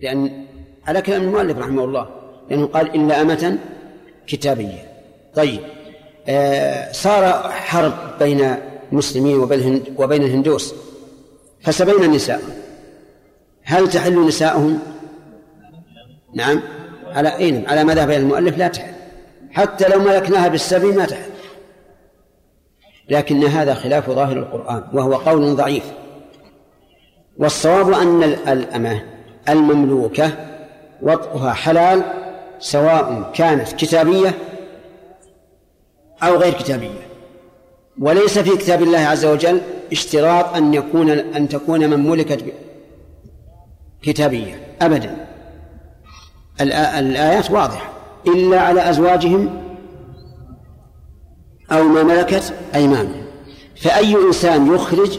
لأن على كلام المؤلف رحمه الله لأنه قال إلا أمة كتابية. طيب آه صار حرب بين المسلمين وبين الهندوس فسبينا النساء هل تحل نساؤهم؟ نعم. على أين. على ما ذهب إلى المؤلف؟ لا تحل. حتى لو ملكناها بالسبي ما تحل. لكن هذا خلاف ظاهر القرآن وهو قول ضعيف. والصواب أن الأمة المملوكة وطئها حلال سواء كانت كتابية أو غير كتابية. وليس في كتاب الله عز وجل اشتراط أن يكون أن تكون من ملكت كتابية أبدا. الآيات واضحة. إلا على أزواجهم أو ما ملكت أيمانهم. فأي إنسان يخرج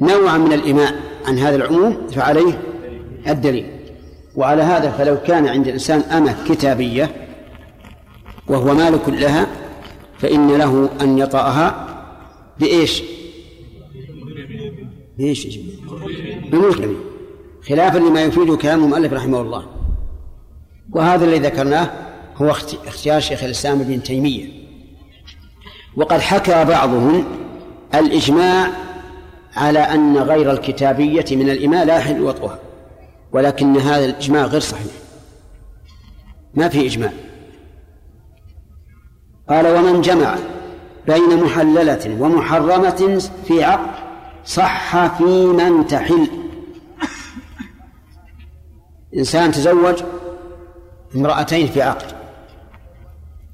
نوعا من الإماء عن هذا العموم فعليه الدليل. وعلى هذا فلو كان عند الإنسان أمة كتابية وهو مالك لها فإن له أن يطأها بإيش؟ بإيش؟ بملك خلافا لما يفيد كلام المؤلف رحمه الله. وهذا الذي ذكرناه هو اختيار شيخ الإسلام ابن تيمية. وقد حكى بعضهم الإجماع على أن غير الكتابية من الإماء لا يحل وطئها ولكن هذا الإجماع غير صحيح. ما في إجماع. قال ومن جمع بين محللة ومحرمة في عقد صح في من تحل. إنسان تزوج امرأتين في عقد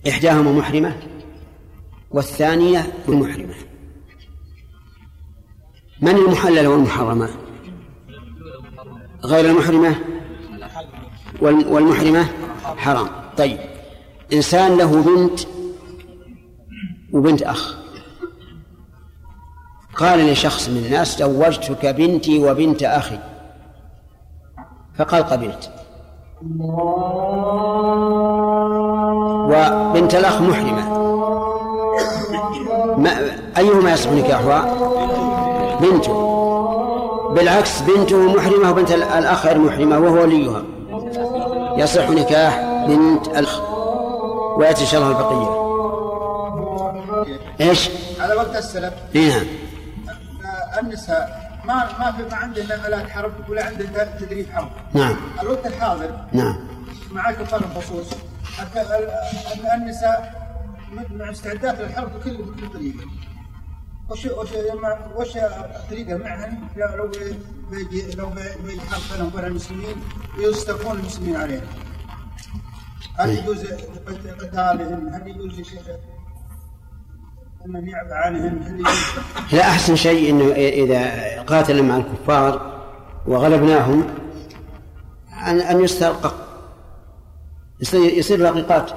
إحداهما محرمة والثانية محرمة من المحلل والمحرمة؟ غير المحرمة؟ والمحرمة حرام. طيب إنسان له بنت وبنت أخ. قال لشخص من الناس زوجتك بنتي وبنت أخي. فقال قبلت. وبنت الأخ محرمة. ما أيهما يصح نكاحها بنته. بالعكس بنته محرمة وبنت الأخ غير محرمة وهو وليها. يصح نكاح بنت الأخ ويأتي إن شاء الله البقية. إيش؟ على وقت السلف. إي نعم. النساء ما ما في ما عندنا آلات حرب ولا عندنا تدريب حرب. نعم. الوقت الحاضر. نعم. مع كفار الخصوص النساء مع استعداد للحرب بكل بكل طريقة. وش وش وش الطريقة معهن لو بيجي لو بيجي بينهم وبين المسلمين ويستكون المسلمين عليهم هل يجوز قتالهم؟ هل يجوز يا شيخ من يعفى عنهم؟ هل يجوز؟ لا أحسن شيء إنه إذا قاتل مع الكفار وغلبناهم ان أن يسترقق. يصير يصير رقيقات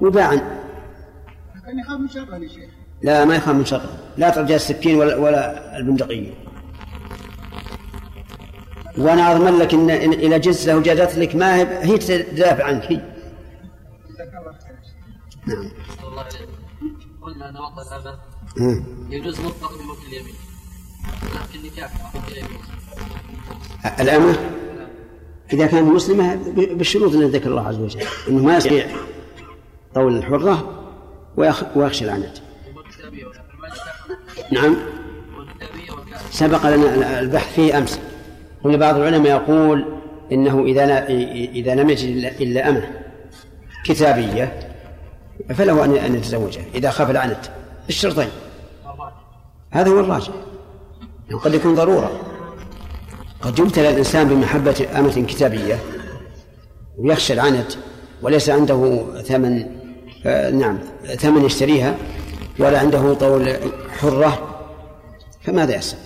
وباعا لكن يخاف من شره يا شيخ. لا ما يخاف من شره لا ترجع السكين ولا, ولا البندقية. وأنا أضمن لك إن إذا جزة وجدت لك ما هي هي تدافع عنك. هي. نعم. قلنا وقت الأمة يجوز مطلق بملك اليمين. لكن نكاح الأمة إذا كانت مسلمة بالشروط التي ذكر الله عز وجل أنه ما يستطيع طول الحرة ويخشى العنت نعم. سبق لنا البحث فيه أمس. قلنا بعض العلماء يقول إنه إذا إذا لم يجد إلا أمة كتابية فله أن يتزوجها. إذا خاف العنت الشرطين. هذا هو الراجح. قد يكون ضرورة. قد يبتلى الإنسان بمحبة أمة كتابية ويخشى العنت وليس عنده ثمن آه نعم ثمن يشتريها. ولا عنده طول حرة فماذا يحصل؟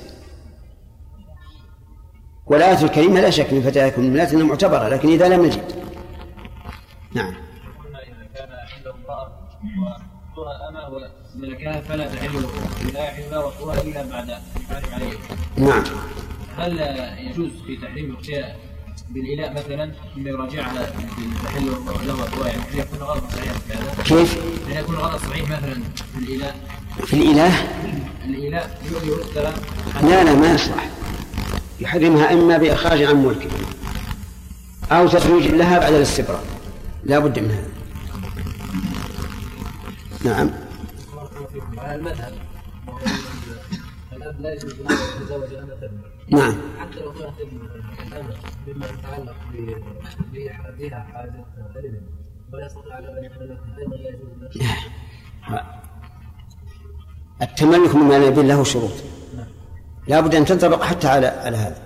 والآية الكريمة لا شك من فتياتكم المؤمنات أنها معتبرة لكن إذا لم نجد نعم. ملكها فلا تحل لا يحل له إلا بعد الحارم عليه نعم. هل يجوز في تحريم الأشياء بالإلاء مثلا ثم يراجعها تحل له يعني يكون غلط صحيح في هذا؟ كيف؟ يكون غلط صحيح مثلا في الإلاء في الإله؟ الإلاء يؤذي لا لا ما يصلح. يحرمها إما بإخراج عن ملكه أو تزويج لها بعد الاستبراء لا بد من هذا. نعم. المذهب. الاب لا يجوز ان يتزوج امه نعم. حتى لو كانت مما يتعلق حاجة ابن ولا يستطيع أيضا لا يجوز التملك مما يبين له شروط. لا بد أن تنطبق حتى على على هذا.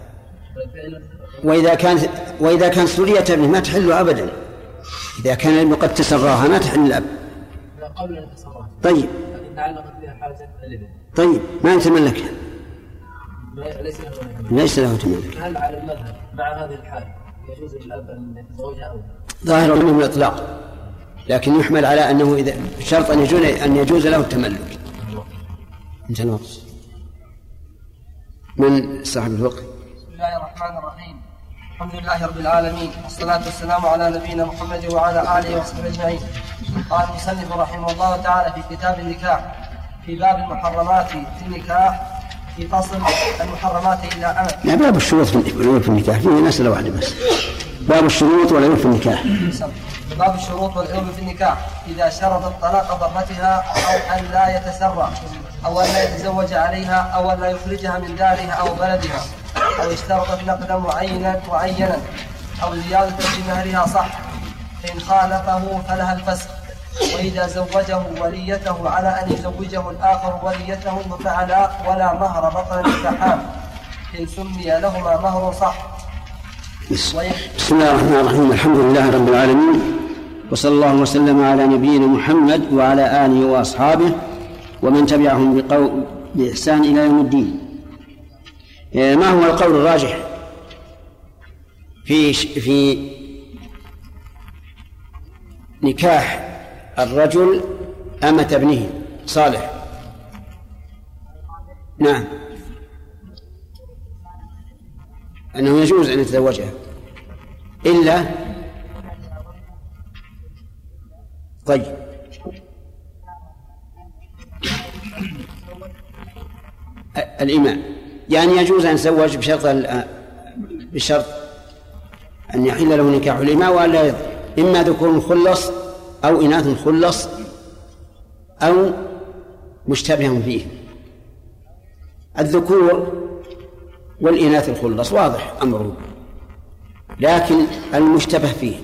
وإذا كانت وإذا كانت ذريه ابنه ما تحل ابدا. إذا كان الابن قد تسراها ما تحل تسراها طيب. طيب. ما يتملكها ليس له ليس له تملك. هل على المذهب مع هذه الحال يجوز للأب أن يتزوجها أو ظاهر منه الإطلاق لكن يحمل على أنه اذا شرط أن يجوز أن يجوز له التملك. أنت الوقت من صاحب الوقت؟ بسم الله الرحمن الرحيم. الحمد لله رب العالمين. والصلاة والسلام على نبينا محمد وعلى آله وصحبه أجمعين. قال المصنف رحمه الله تعالى في كتاب النكاح في باب المحرمات في النكاح في فصل المحرمات إلا أمد. لا باب الشروط في والعيوب في النكاح. فيه مسألة واحدة بس. باب الشروط والعيوب في النكاح. باب الشروط والعيوب في النكاح. إذا شرط طلاق ضرتها أو أن لا يتسرع أو أن لا يتزوج عليها أو أن لا يخرجها من دارها أو بلدها أو اشترطت نقدا معينا معينا أو زيادة في مهرها صح فإن خالفه فلها الفسخ وإذا زوجه وليته على أن يزوجه الآخر وليته ففعلا ولا مهر بطل النكاحان إن سمي لهما مهر صح. بسم الله الرحمن الرحيم. الحمد لله رب العالمين. وصلى الله وسلم على نبينا محمد وعلى آله وأصحابه ومن تبعهم بقول بإحسان إلى يوم الدين. آه، ما هو القول الراجح في في نكاح الرجل أمة ابنه. صالح. نعم. أنه يجوز أن يتزوجها. إلا طيب. الإمام يعني يجوز أن يتزوج بشرط بشرط أن يحل له نكاح الإماء وألا إما ذكور خلص أو إناث خلص أو مشتبه فيه. الذكور والإناث الخلص واضح أمره لكن المشتبه فيه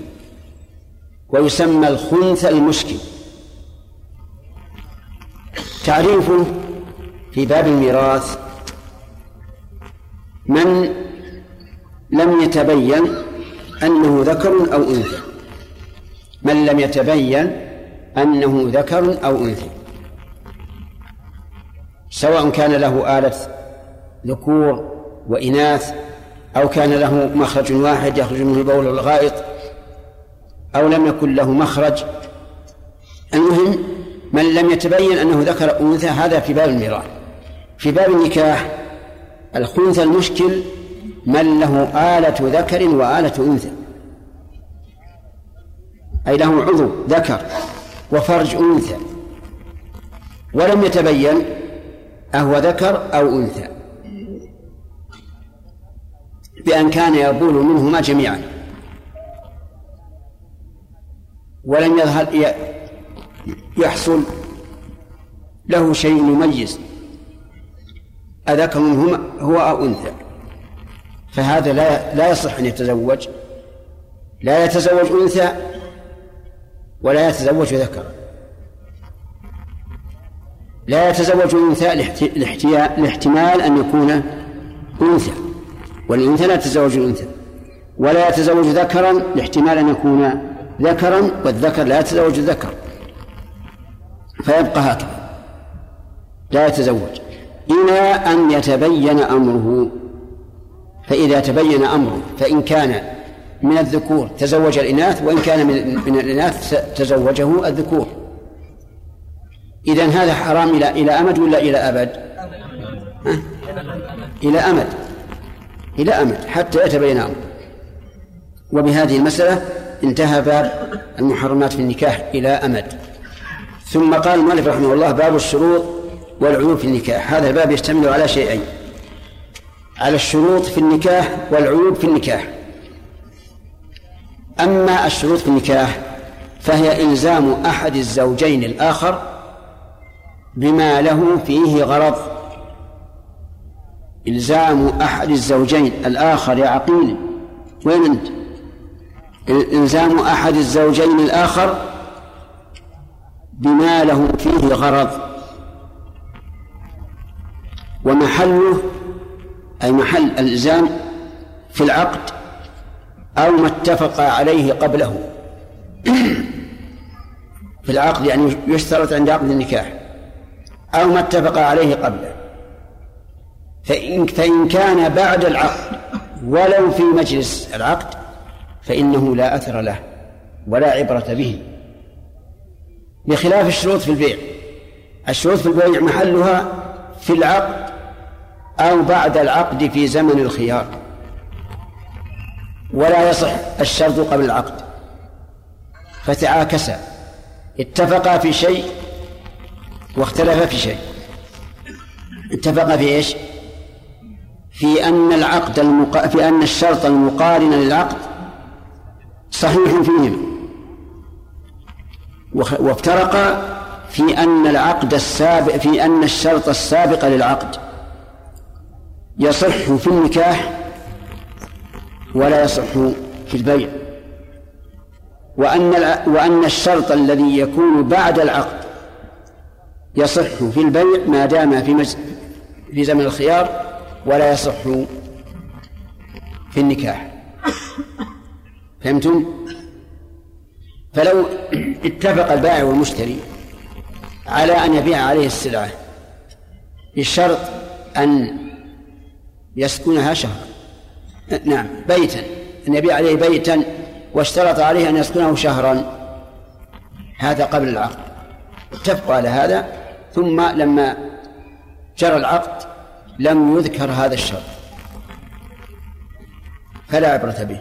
ويسمى الخنث المشكل. تعريفه في باب الميراث من لم يتبين أنه ذكر أو أنثى. من لم يتبين أنه ذكر أو أنثى سواء كان له آلة ذكور وإناث أو كان له مخرج واحد يخرج منه البول والغائط أو لم يكن له مخرج. المهم من لم يتبين أنه ذكر أو أنثى هذا في باب الميراث. في باب النكاح الخنثى المشكل من له آلة ذكر وآلة أنثى. أي له عضو ذكر وفرج أنثى. ولم يتبين أهو ذكر أو أنثى. بأن كان يبول منهما جميعا. ولم يظهر يحصل له شيء يميز. أذكر منهما هو أو أنثى. فهذا لا لا يصح أن يتزوج. لا يتزوج أنثى ولا يتزوج ذكرا لا يتزوج أنثى لاحتمال أن يكون أنثى. والأنثى لا تتزوج الأنثى ولا يتزوج ذكرا لاحتمال أن يكون ذكرا والذكر لا يتزوج الذكر. فيبقى هكذا. لا يتزوج. إلى أن يتبين أمره. فإذا تبين أمره فإن كان من الذكور تزوج الإناث وإن كان من, الإناث تزوجه الذكور. إذا هذا حرام إلى إلى أمد ولا إلى أبد؟ ها؟ إلى أمد. إلى أمد حتى يتبين أمره وبهذه المسألة انتهى باب المحرمات في النكاح إلى أمد. ثم قال المؤلف رحمه الله باب الشروط والعيوب في النكاح. هذا الباب يشتمل على شيئين على الشروط في النكاح والعيوب في النكاح. أما الشروط في النكاح فهي إلزام أحد الزوجين الآخر بما له فيه غرض إلزام أحد الزوجين الآخر يا عقيل وين أنت؟ إلزام أحد الزوجين الآخر بما له فيه غرض ومحله أي محل الإلزام في العقد أو ما اتفق عليه قبله. في العقد يعني يشترط عند عقد النكاح. أو ما اتفق عليه قبله. فإن, فإن كان بعد العقد ولو في مجلس العقد فإنه لا أثر له ولا عبرة به. بخلاف الشروط في البيع. الشروط في البيع محلها في العقد أو بعد العقد في زمن الخيار. ولا يصح الشرط قبل العقد. فتعاكسا. اتفقا في شيء واختلفا في شيء. اتفقا في إيش؟ في أن العقد المق... في أن الشرط المقارن للعقد صحيح فيهما. وافترقا في أن العقد السابق في أن الشرط السابق للعقد يصح في النكاح ولا يصح في البيع وأن وأن الشرط الذي يكون بعد العقد يصح في البيع ما دام في. في زمن الخيار ولا يصح في النكاح فهمتم؟ فلو اتفق البائع والمشتري على أن يبيع عليه السلعة بشرط أن يسكنها شهرا نعم بيتا. أن يبيع عليه بيتا واشترط عليه أن يسكنه شهرا. هذا قبل العقد. اتفقوا على هذا. ثم لما جرى العقد لم يذكر هذا الشرط. فلا عبرة به.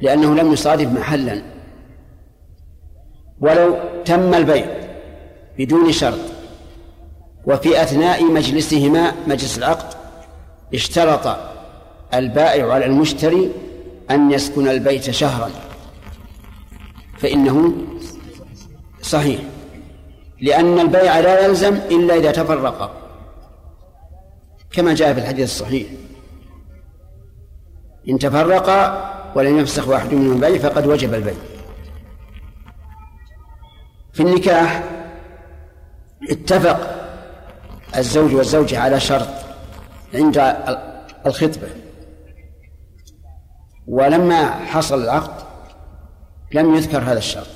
لأنه لم يصادف محلا. ولو تم البيع بدون شرط. وفي أثناء مجلسهما مجلس العقد اشترط البائع على المشتري أن يسكن البيت شهرا. فإنه صحيح. لأن البيع لا يلزم إلا إذا تفرقا كما جاء في الحديث الصحيح. إن تفرقا ولم يفسخ واحد منهم البيع فقد وجب البيع. في النكاح اتفق الزوج والزوجة على شرط عند الخطبة. ولما حصل العقد لم يذكر هذا الشرط.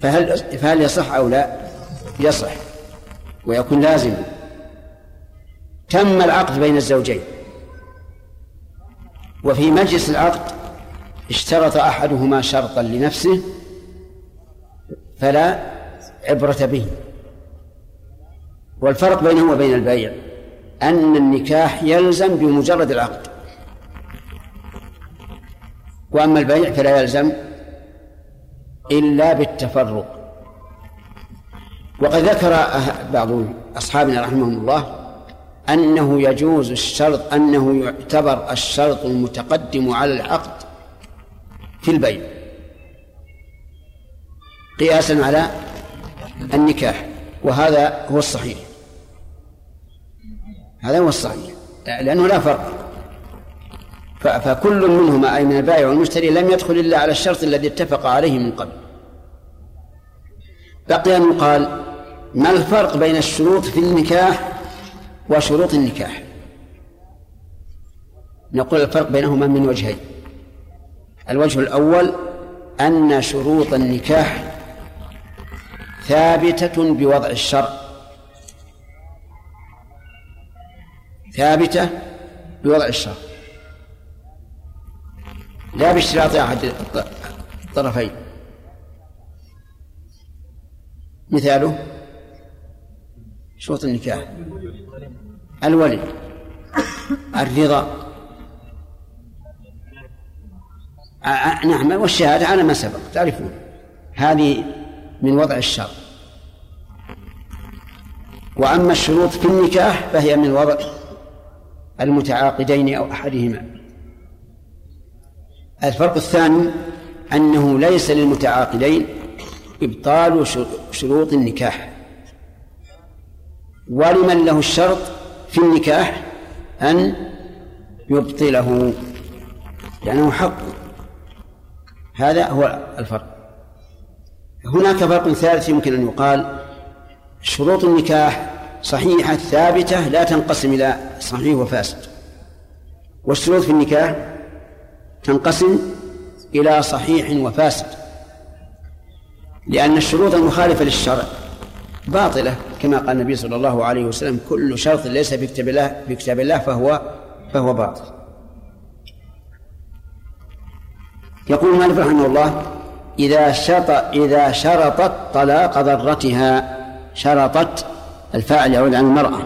فهل فهل يصح أو لا؟ يصح. ويكون لازما تم العقد بين الزوجين. وفي مجلس العقد اشترط أحدهما شرطا لنفسه فلا عبرة به. والفرق بينه وبين البيع. أن النكاح يلزم بمجرد العقد. وأما البيع فلا يلزم إلا بالتفرق. وقد ذكر أه- بعض أصحابنا رحمهم الله أنه يجوز الشرط أنه يعتبر الشرط المتقدم على العقد في البيع. قياسا على النكاح وهذا هو الصحيح. هذا هو الصحيح. لأنه لا فرق. فكل منهما أي من البائع والمشتري لم يدخل إلا على الشرط الذي اتفق عليه من قبل. بقي أن يقال ما الفرق بين الشروط في النكاح وشروط النكاح؟ نقول الفرق بينهما من وجهين. الوجه الأول أن شروط النكاح ثابتة بوضع الشرع. ثابتة بوضع الشرع لا باشتراط أحد الطرفين. مثاله شروط النكاح. الولي الرضا. نعم والشهادة على ما سبق تعرفون. هذه من وضع الشر وأما الشروط في النكاح فهي من وضع المتعاقدين أو أحدهما. الفرق الثاني أنه ليس للمتعاقدين إبطال شروط النكاح. ولمن له الشرط في النكاح أن يبطله لأنه حق. هذا هو الفرق. هناك فرق ثالث يمكن أن يقال. شروط النكاح صحيحة ثابتة لا تنقسم إلى صحيح وفاسد. والشروط في النكاح تنقسم إلى صحيح وفاسد. لأن الشروط المخالفة للشرع باطلة كما قال النبي صلى الله عليه وسلم كل شرط ليس في كتاب الله في كتاب الله فهو فهو باطل. يقول مالك رحمه الله إذا شرط إذا شرطت طلاق ضرتها شرطت الفاعل يعود عن المرأة.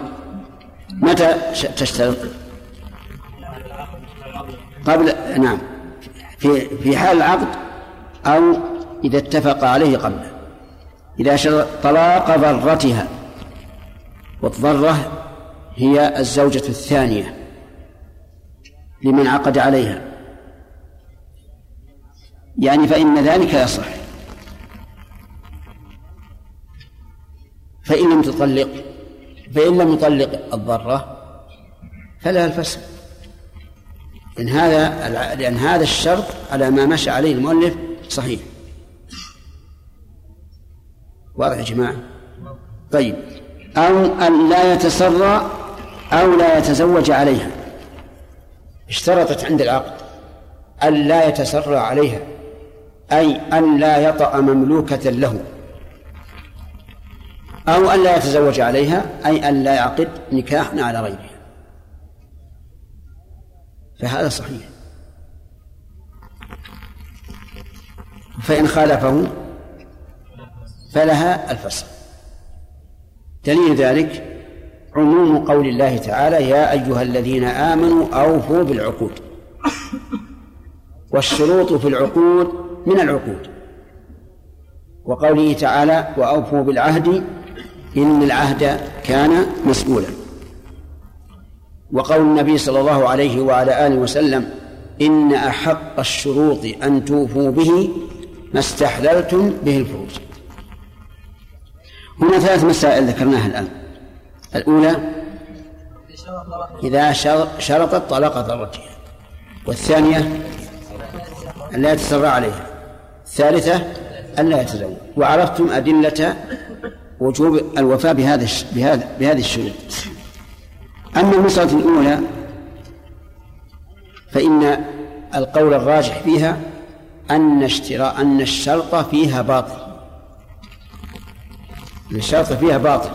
متى تشترط؟ قبل نعم. في في حال العقد أو إذا اتفق عليه قبله إذا شرط طلاق ضرتها. والضرة هي الزوجة الثانية لمن عقد عليها. يعني فإن ذلك يصح. فإن لم تطلق فإن لم يطلق الضرة فلا الفسق. لأن هذا لأن هذا الشرط على ما مشى عليه المؤلف صحيح. واضح يا جماعة؟ طيب. أو أن لا يتسرى أو لا يتزوج عليها. اشترطت عند العقد أن لا يتسرى عليها أي أن لا يطأ مملوكة له. أو أن لا يتزوج عليها أي أن لا يعقد نكاحا على غيرها. فهذا صحيح. فإن خالفه فلها الفسق. دليل ذلك عموم قول الله تعالى يا أيها الذين آمنوا أوفوا بالعقود. والشروط في العقود من العقود. وقوله تعالى وأوفوا بالعهد إن العهد كان مسؤولا. وقول النبي صلى الله عليه وعلى آله وسلم إن أحق الشروط أن توفوا به ما استحللتم به الفروج. هنا ثلاث مسائل ذكرناها الآن. الأولى إذا شرطت طلاق ضرتها والثانية أن لا يتسرع عليها. الثالثة أن لا يتزوج. وعرفتم أدلة وجوب الوفاء بهذا بهذا بهذه الشروط. أما المسألة الأولى فإن القول الراجح فيها أن اشتراء أن الشرط فيها باطل. الشرط فيها باطل.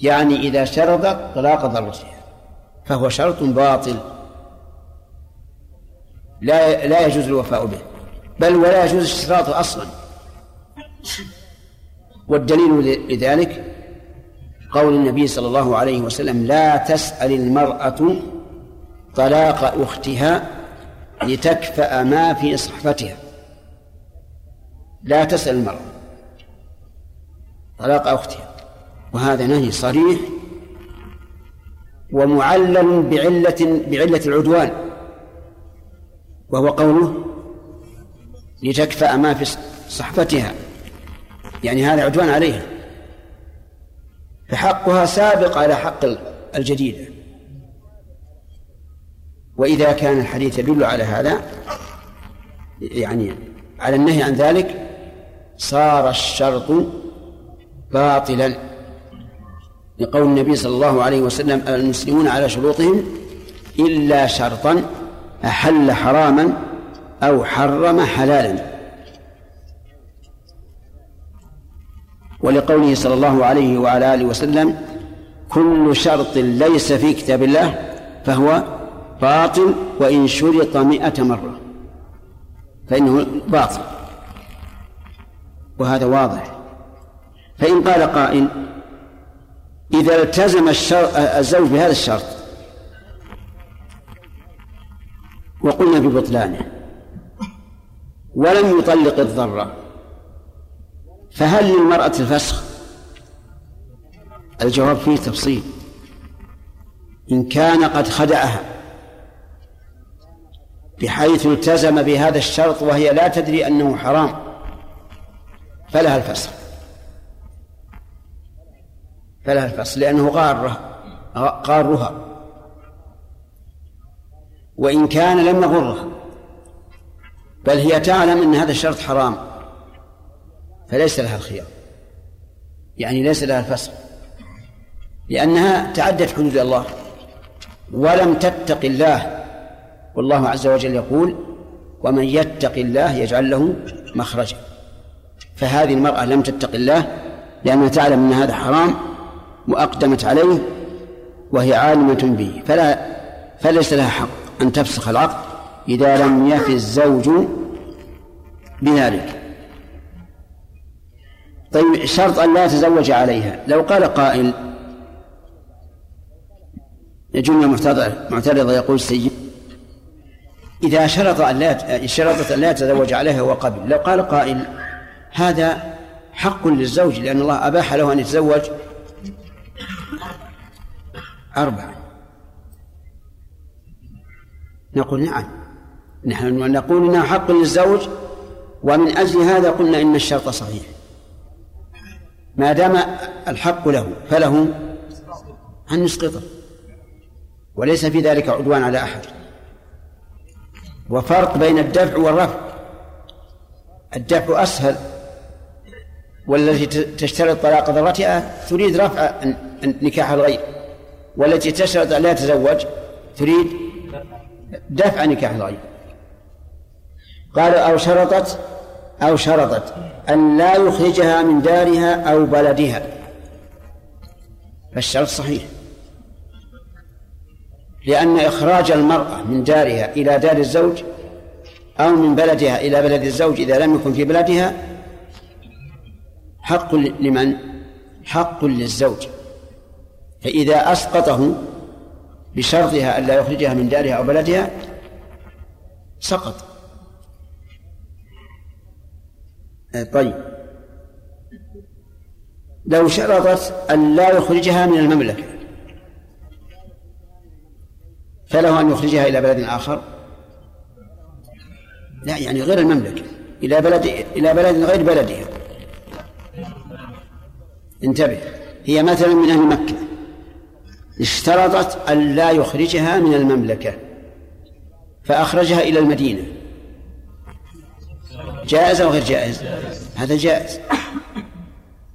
يعني إذا شرط طلاق ضرتها فهو شرط باطل. لا لا يجوز الوفاء به بل ولا يجوز اشتراطه أصلا. والدليل لذلك قول النبي صلى الله عليه وسلم لا تسأل المرأة طلاق أختها لتكفأ ما في صحفتها. لا تسأل المرأة طلاق أختها. وهذا نهي صريح ومعلل بعلة بعلة العدوان وهو قوله لتكفأ ما في صحفتها. يعني هذا عدوان عليها. فحقها سابق على حق الجديدة وإذا كان الحديث يدل على هذا يعني على النهي عن ذلك صار الشرط باطلا لقول النبي صلى الله عليه وسلم المسلمون على شروطهم إلا شرطا أحل حراما أو حرم حلالا. ولقوله صلى الله عليه وعلى آله وسلم كل شرط ليس في كتاب الله فهو باطل وإن شرط مئة مرة. فإنه باطل. وهذا واضح. فإن قال قائل إذا التزم الزوج بهذا الشرط وقلنا ببطلانه ولم يطلق الضرة فهل للمرأة الفسخ؟ الجواب فيه تفصيل. إن كان قد خدعها بحيث التزم بهذا الشرط وهي لا تدري أنه حرام فلها الفسخ. فلها الفصل لأنه غاره غارها. وإن كان لم يغرها بل هي تعلم أن هذا الشرط حرام. فليس لها الخيار. يعني ليس لها الفصل لأنها تعدت حدود الله ولم تتق الله. والله عز وجل يقول ومن يتق الله يجعل له مخرجا فهذه المرأة لم تتق الله لأنها تعلم أن هذا حرام وأقدمت عليه وهي عالمة به. فلا فليس لها حق أن تفسخ العقد إذا لم يفي الزوج بذلك. طيب شرط أن لا يتزوج عليها. لو قال قائل جملة معترضة يقول السيد إذا شرط أن لا شرطت أن لا يتزوج عليها وقبل لو قال قائل هذا حق للزوج لأن الله أباح له أن يتزوج أربعة. نقول نعم. نحن نقول إنها حق للزوج ومن أجل هذا قلنا إن الشرط صحيح. ما دام الحق له فله أن يسقطه وليس في ذلك عدوان على أحد. وفرق بين الدفع والرفع. الدفع أسهل. والتي تشترط طلاق ضرتها تريد رفع نكاح الغير. والتي تشترط لا تتزوج تريد دفع نكاح الغير. قال أو شرطت أو شرطت أن لا يخرجها من دارها أو بلدها. فالشرط صحيح. لأن إخراج المرأة من دارها إلى دار الزوج أو من بلدها إلى بلد الزوج إذا لم يكن في بلدها حق لمن؟ حق للزوج. فإذا أسقطه بشرطها ألا يخرجها من دارها أو بلدها سقط آه، طيب. لو شرطت أن لا يخرجها من المملكة فله أن يخرجها إلى بلد آخر؟ لا يعني غير المملكة إلى بلد إلى بلد غير بلدها. انتبه هي مثلا من أهل مكة. اشترطت أن لا يخرجها من المملكة فأخرجها إلى المدينة. جائز أو غير جائز؟ هذا جائز.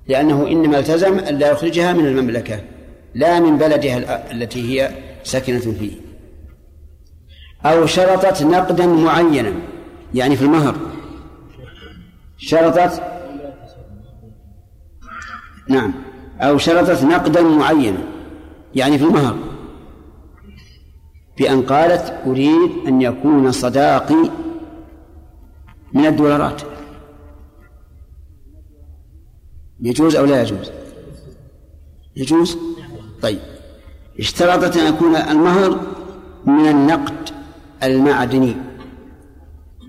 لأنه إنما التزم أن لا يخرجها من المملكة لا من بلدها التي هي ساكنة فيه. أو شرطت نقدا معينا يعني في المهر. شرطت نعم. أو شرطت نقدا معينا يعني في المهر. بأن قالت أريد أن يكون صداقي من الدولارات. يجوز أو لا يجوز؟ يجوز؟ طيب. اشترطت أن يكون المهر من النقد المعدني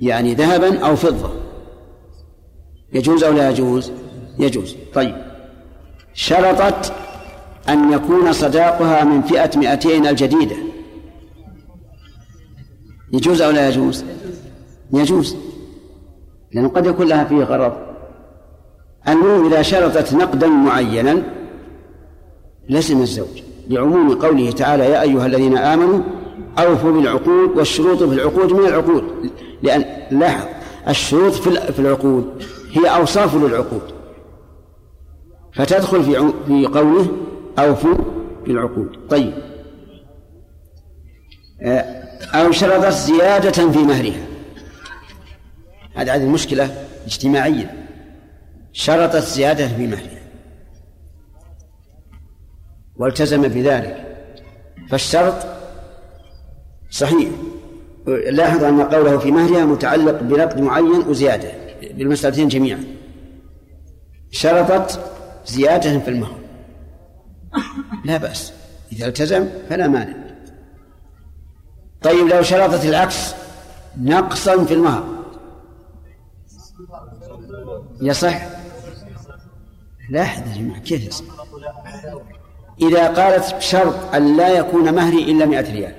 يعني ذهبا أو فضة. يجوز أو لا يجوز؟ يجوز. طيب. شرطت أن يكون صداقها من فئة مئتين الجديدة. يجوز أو لا يجوز؟ يجوز. لأنه قد يكون لها فيه غرض. المهم إذا شرطت نقدا معينا لزم الزوج. لعموم قوله تعالى يا أيها الذين آمنوا أوفوا بالعقود والشروط في العقود من العقود. لأن لاحظ الشروط في العقود هي أوصاف للعقود. فتدخل في في قوله أوفوا بالعقود. طيب. آه، أو شرطت زيادة في مهرها. هذه هذه المشكلة اجتماعية. شرطت زيادة في مهرها والتزم بذلك. فالشرط صحيح. لاحظ أن قوله في مهرها متعلق بنقد معين وزيادة. بالمسألتين جميعا. شرطت زيادة في المهر. لا بأس. إذا التزم فلا مانع. طيب لو شرطت العكس نقصا في المهر. يصح؟ يا جماعة كيف يصح؟ إذا قالت بشرط أن لا يكون مهري إلا مئة ريال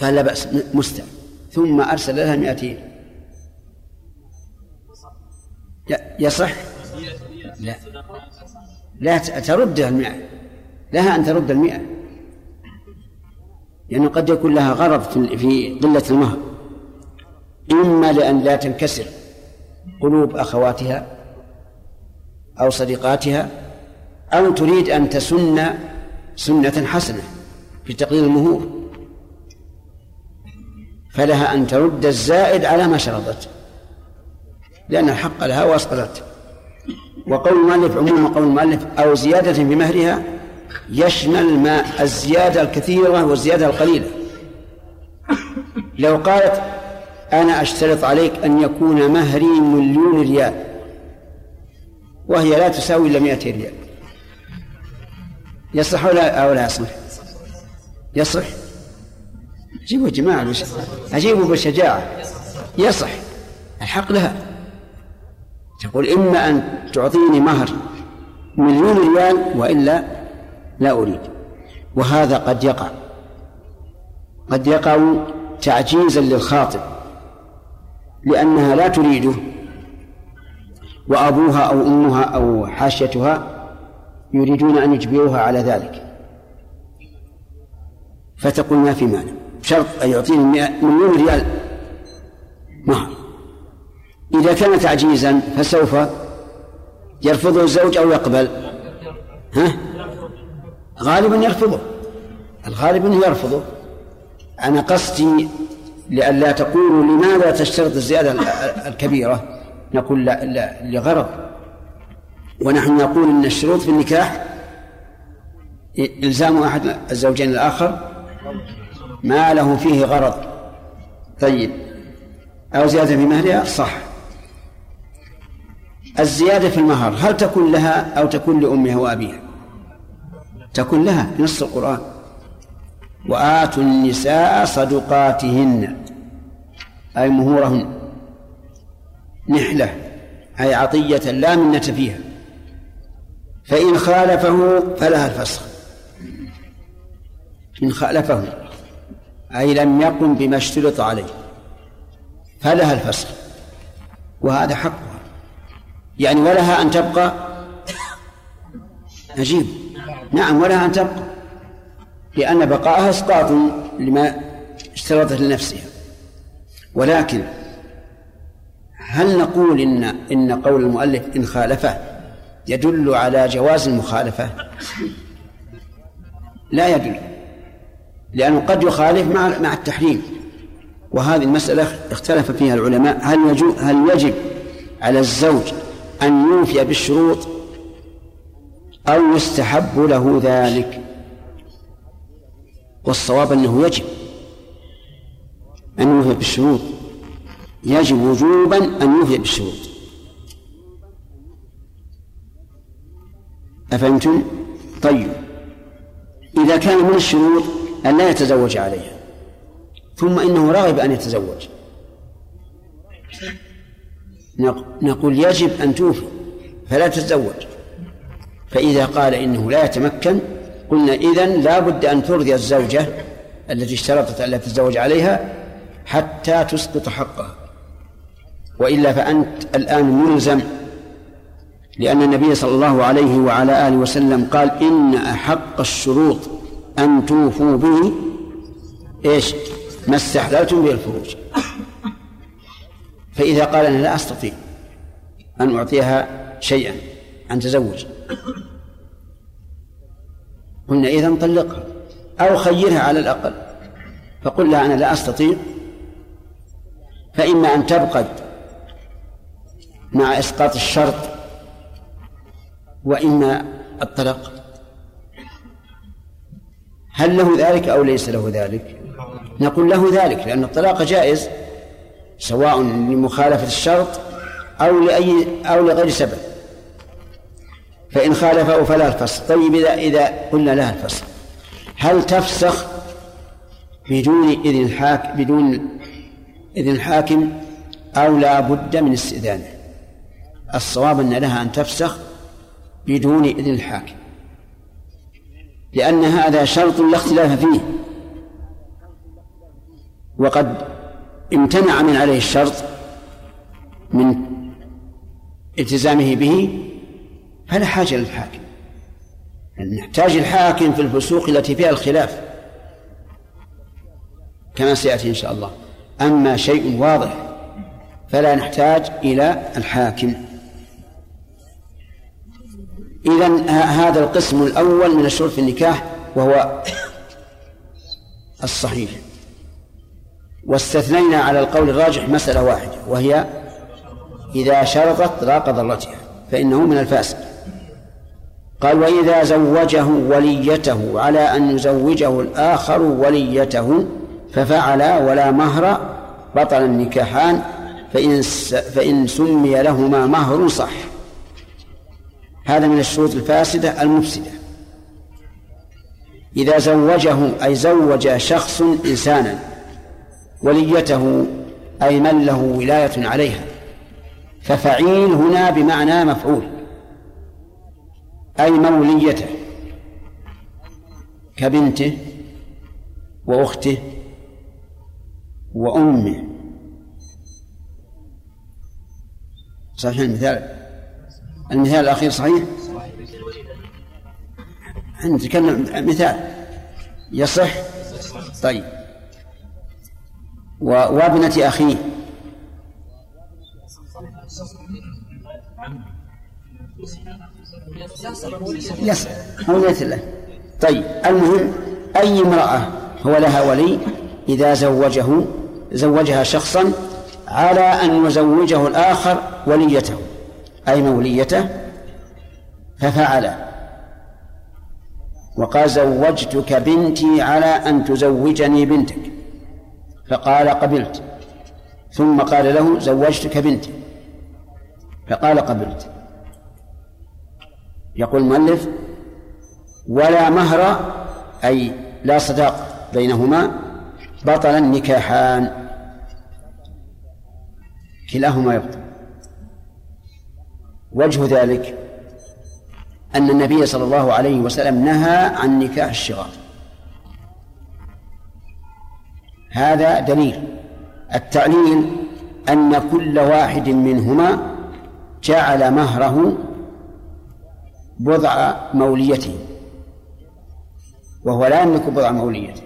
قال لا بأس مستع ثم أرسل لها مئتين. يصح؟ لا. لا ترد المئة. لها أن ترد المئة. لأنه قد يكون لها غرض في قلة المهر. إما لأن لا تنكسر. قلوب أخواتها أو صديقاتها أو تريد أن تسن سنة حسنة في تقليل المهور. فلها أن ترد الزائد على ما شرطت لأن الحق لها وأسقطت وقول المؤلف عموم قول المؤلف أو زيادة في مهرها يشمل ما الزيادة الكثيرة والزيادة القليلة. لو قالت أنا أشترط عليك أن يكون مهري مليون ريال. وهي لا تساوي إلا مئة ريال. يصح ولا أو لا يصح يصح جيبوا يا جماعة أجيبوا بالشجاعة. يصح الحق لها. تقول إما أن تعطيني مهر مليون ريال وإلا لا أريد. وهذا قد يقع. قد يقع تعجيزا للخاطب. لأنها لا تريده. وأبوها أو أمها أو حاشيتها يريدون أن يجبروها على ذلك. فتقول ما في مانع. شرط أن يعطيني مليون ريال. مهر إذا كان تعجيزا فسوف يرفضه الزوج أو يقبل. ها؟ غالبا يرفضه. الغالب أنه يرفضه. أنا قصدي لئلا تقولوا لماذا تشترط الزيادة الكبيرة. نقول لا, لا لغرض. ونحن نقول أن الشروط في النكاح إلزام أحد الزوجين الآخر ما له فيه غرض. طيب. أو زيادة في مهرها؟ صح. الزيادة في المهر هل تكون لها أو تكون لأمها وأبيها؟ تكون لها نص القرآن. وآتوا النساء صدقاتهن. أي مهورهن. نحلة. أي عطية لا منة فيها. فإن خالفه فلها الفسخ. إن خالفه. أي لم يقم بما اشترط عليه. فلها الفسخ. وهذا حقها. يعني ولها أن تبقى؟ عجيب نعم ولها أن تبقى. لأن بقاءها إسقاط لما اشترطت لنفسها. ولكن هل نقول إن إن قول المؤلف إن خالفه يدل على جواز المخالفة؟ لا يدل لأنه قد يخالف مع مع التحريم. وهذه المسألة اختلف فيها العلماء. هل يجب هل يجب على الزوج أن يوفي بالشروط أو يستحب له ذلك؟ والصواب أنه يجب. أن يوفي بالشروط. يجب وجوبا أن يوفي بالشروط. أفهمتم؟ طيب. إذا كان من الشروط أن لا يتزوج عليها ثم إنه رغب أن يتزوج. نقول يجب أن توفي فلا تتزوج. فإذا قال إنه لا يتمكن قلنا إذن لا بد أن ترضي الزوجة التي اشترطت ألا تتزوج عليها حتى تسقط حقها. وإلا فأنت الآن ملزم لأن النبي صلى الله عليه وعلى آله وسلم قال إن أحق الشروط أن توفوا به إيش؟ ما استحللتم به الفروج. فإذا قال أنا لا أستطيع أن أعطيها شيئا عن تزوج. قلنا إذا طلقها أو خيرها على الأقل. فقل لها أنا لا أستطيع. فإما أن تبقى مع إسقاط الشرط وإما الطلاق. هل له ذلك أو ليس له ذلك؟ نقول له ذلك لأن الطلاق جائز سواء لمخالفة الشرط أو لأي أو لغير سبب. فإن خالفه فلا الفسخ طيب إذا إذا قلنا لها الفسخ هل تفسخ بدون إذن الحاكم بدون إذن الحاكم أو لا بد من استئذانه الصواب أن لها أن تفسخ بدون إذن الحاكم لأن هذا شرط لا اختلاف فيه. وقد امتنع من عليه الشرط من التزامه به فلا حاجة للحاكم. نحتاج الحاكم في الفسوق التي فيها الخلاف. كما سيأتي إن شاء الله. أما شيء واضح فلا نحتاج إلى الحاكم. إذا هذا القسم الأول من الشروط في النكاح وهو الصحيح. واستثنينا على القول الراجح مسألة واحدة وهي إذا شرطت راق ضرتها فإنه من الفاسق. قال وإذا زوجه وليته على أن يزوجه الآخر وليته ففعل ولا مهر بطل النكاحان فإن فإن سمي لهما مهر صح. هذا من الشروط الفاسدة المفسدة. إذا زوجه أي زوج شخص إنسانا وليته أي من له ولاية عليها ففعيل هنا بمعنى مفعول. أي موليته كبنته وأخته وأمه. صحيح المثال؟ المثال الأخير صحيح؟ نتكلم مثال. يصح؟ طيب. وابنة أخيه. يصح مولية له طيب المهم أي امرأة هو لها ولي إذا زوجه زوجها شخصا على أن يزوجه الآخر وليته أي موليته ففعل. وقال زوجتك بنتي على أن تزوجني بنتك. فقال قبلت. ثم قال له زوجتك بنتي. فقال قبلت. يقول المؤلف ولا مهر أي لا صداق بينهما بطل النكاحان. كلاهما يبطل. وجه ذلك أن النبي صلى الله عليه وسلم نهى عن نكاح الشغار. هذا دليل. التعليل أن كل واحد منهما جعل مهره بضع موليته. وهو لا يملك بضع موليته.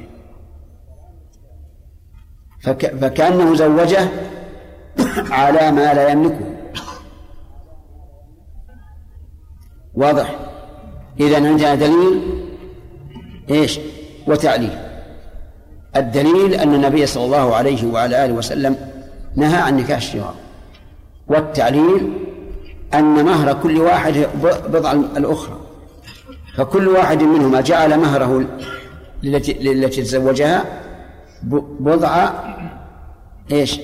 فك فكأنه زوجه على ما لا يملكه. واضح؟ إذا عندنا دليل إيش؟ وتعليل. الدليل أن النبي صلى الله عليه وعلى آله وسلم نهى عن نكاح الشغار والتعليل أن مهر كل واحد بضع الأخرى. فكل واحد منهما جعل مهره للتي, التي تزوجها بضع إيش؟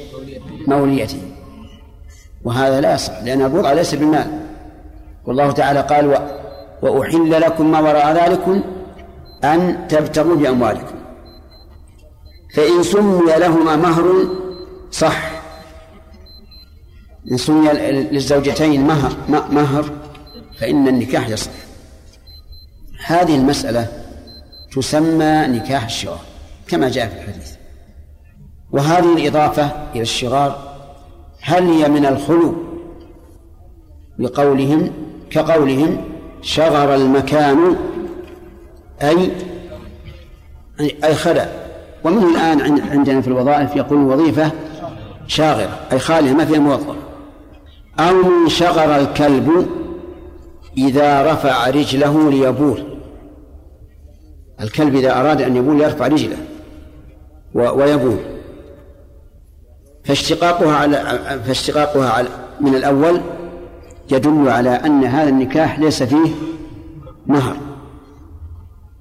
موليته. وهذا لا يصح لأن البضع ليس بالمال. والله تعالى قال و... وأحل لكم ما وراء ذلكم أن تبتغوا بأموالكم. فإن سمي لهما مهر صح. إن سمي للزوجتين مهر مهر فإن النكاح يصح. هذه المسألة تسمى نكاح الشغار كما جاء في الحديث. وهذه الإضافة إلى الشغار هل هي من الخلو بقولهم كقولهم شغر المكان أي أي خلا ومن الآن عندنا في الوظائف يقول وظيفة شاغرة أي خالية ما فيها موظف. أو من شغر الكلب إذا رفع رجله ليبول. الكلب إذا أراد أن يبول يرفع رجله ويبول. فاشتقاقها على فاشتقاقها على من الأول يدل على أن هذا النكاح ليس فيه مهر.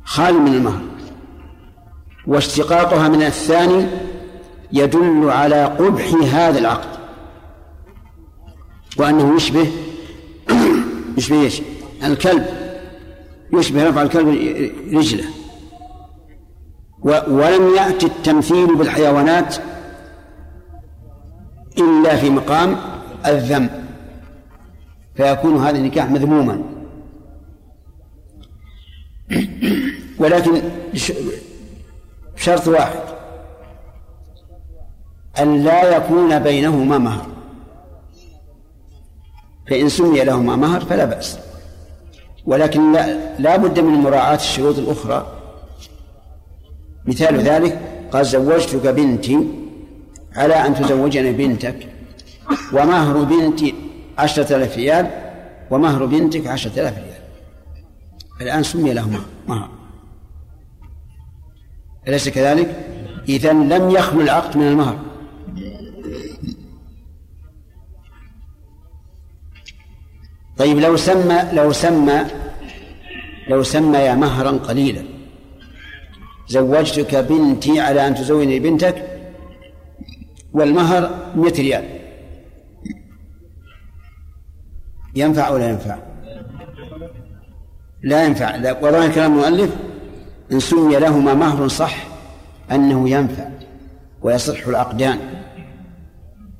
خال من المهر. واشتقاقها من الثاني يدل على قبح هذا العقد. وأنه يشبه يشبه إيش؟ الكلب. يشبه رفع الكلب رجله. ولم يأتي التمثيل بالحيوانات إلا في مقام الذم. فيكون هذا النكاح مذموما. ولكن شرط واحد. أن لا يكون بينهما مهر. فإن سمي لهما مهر فلا بأس. ولكن لا, لا بد من مراعاة الشروط الأخرى. مثال ذلك قال زوجتك بنتي على أن تزوجني بنتك ومهر بنتي عشرة آلاف ريال ومهر بنتك عشرة آلاف ريال. الآن سمي لهما مهر. أليس كذلك؟ إذا لم يخلو العقد من المهر. طيب لو سمى لو سمى لو سمى مهرا قليلا. زوجتك بنتي على أن تزوجني بنتك والمهر 100 ريال. ينفع أو لا ينفع؟ لا ينفع. وظاهر كلام المؤلف إن سمي لهما مهر صح أنه ينفع ويصح العقدان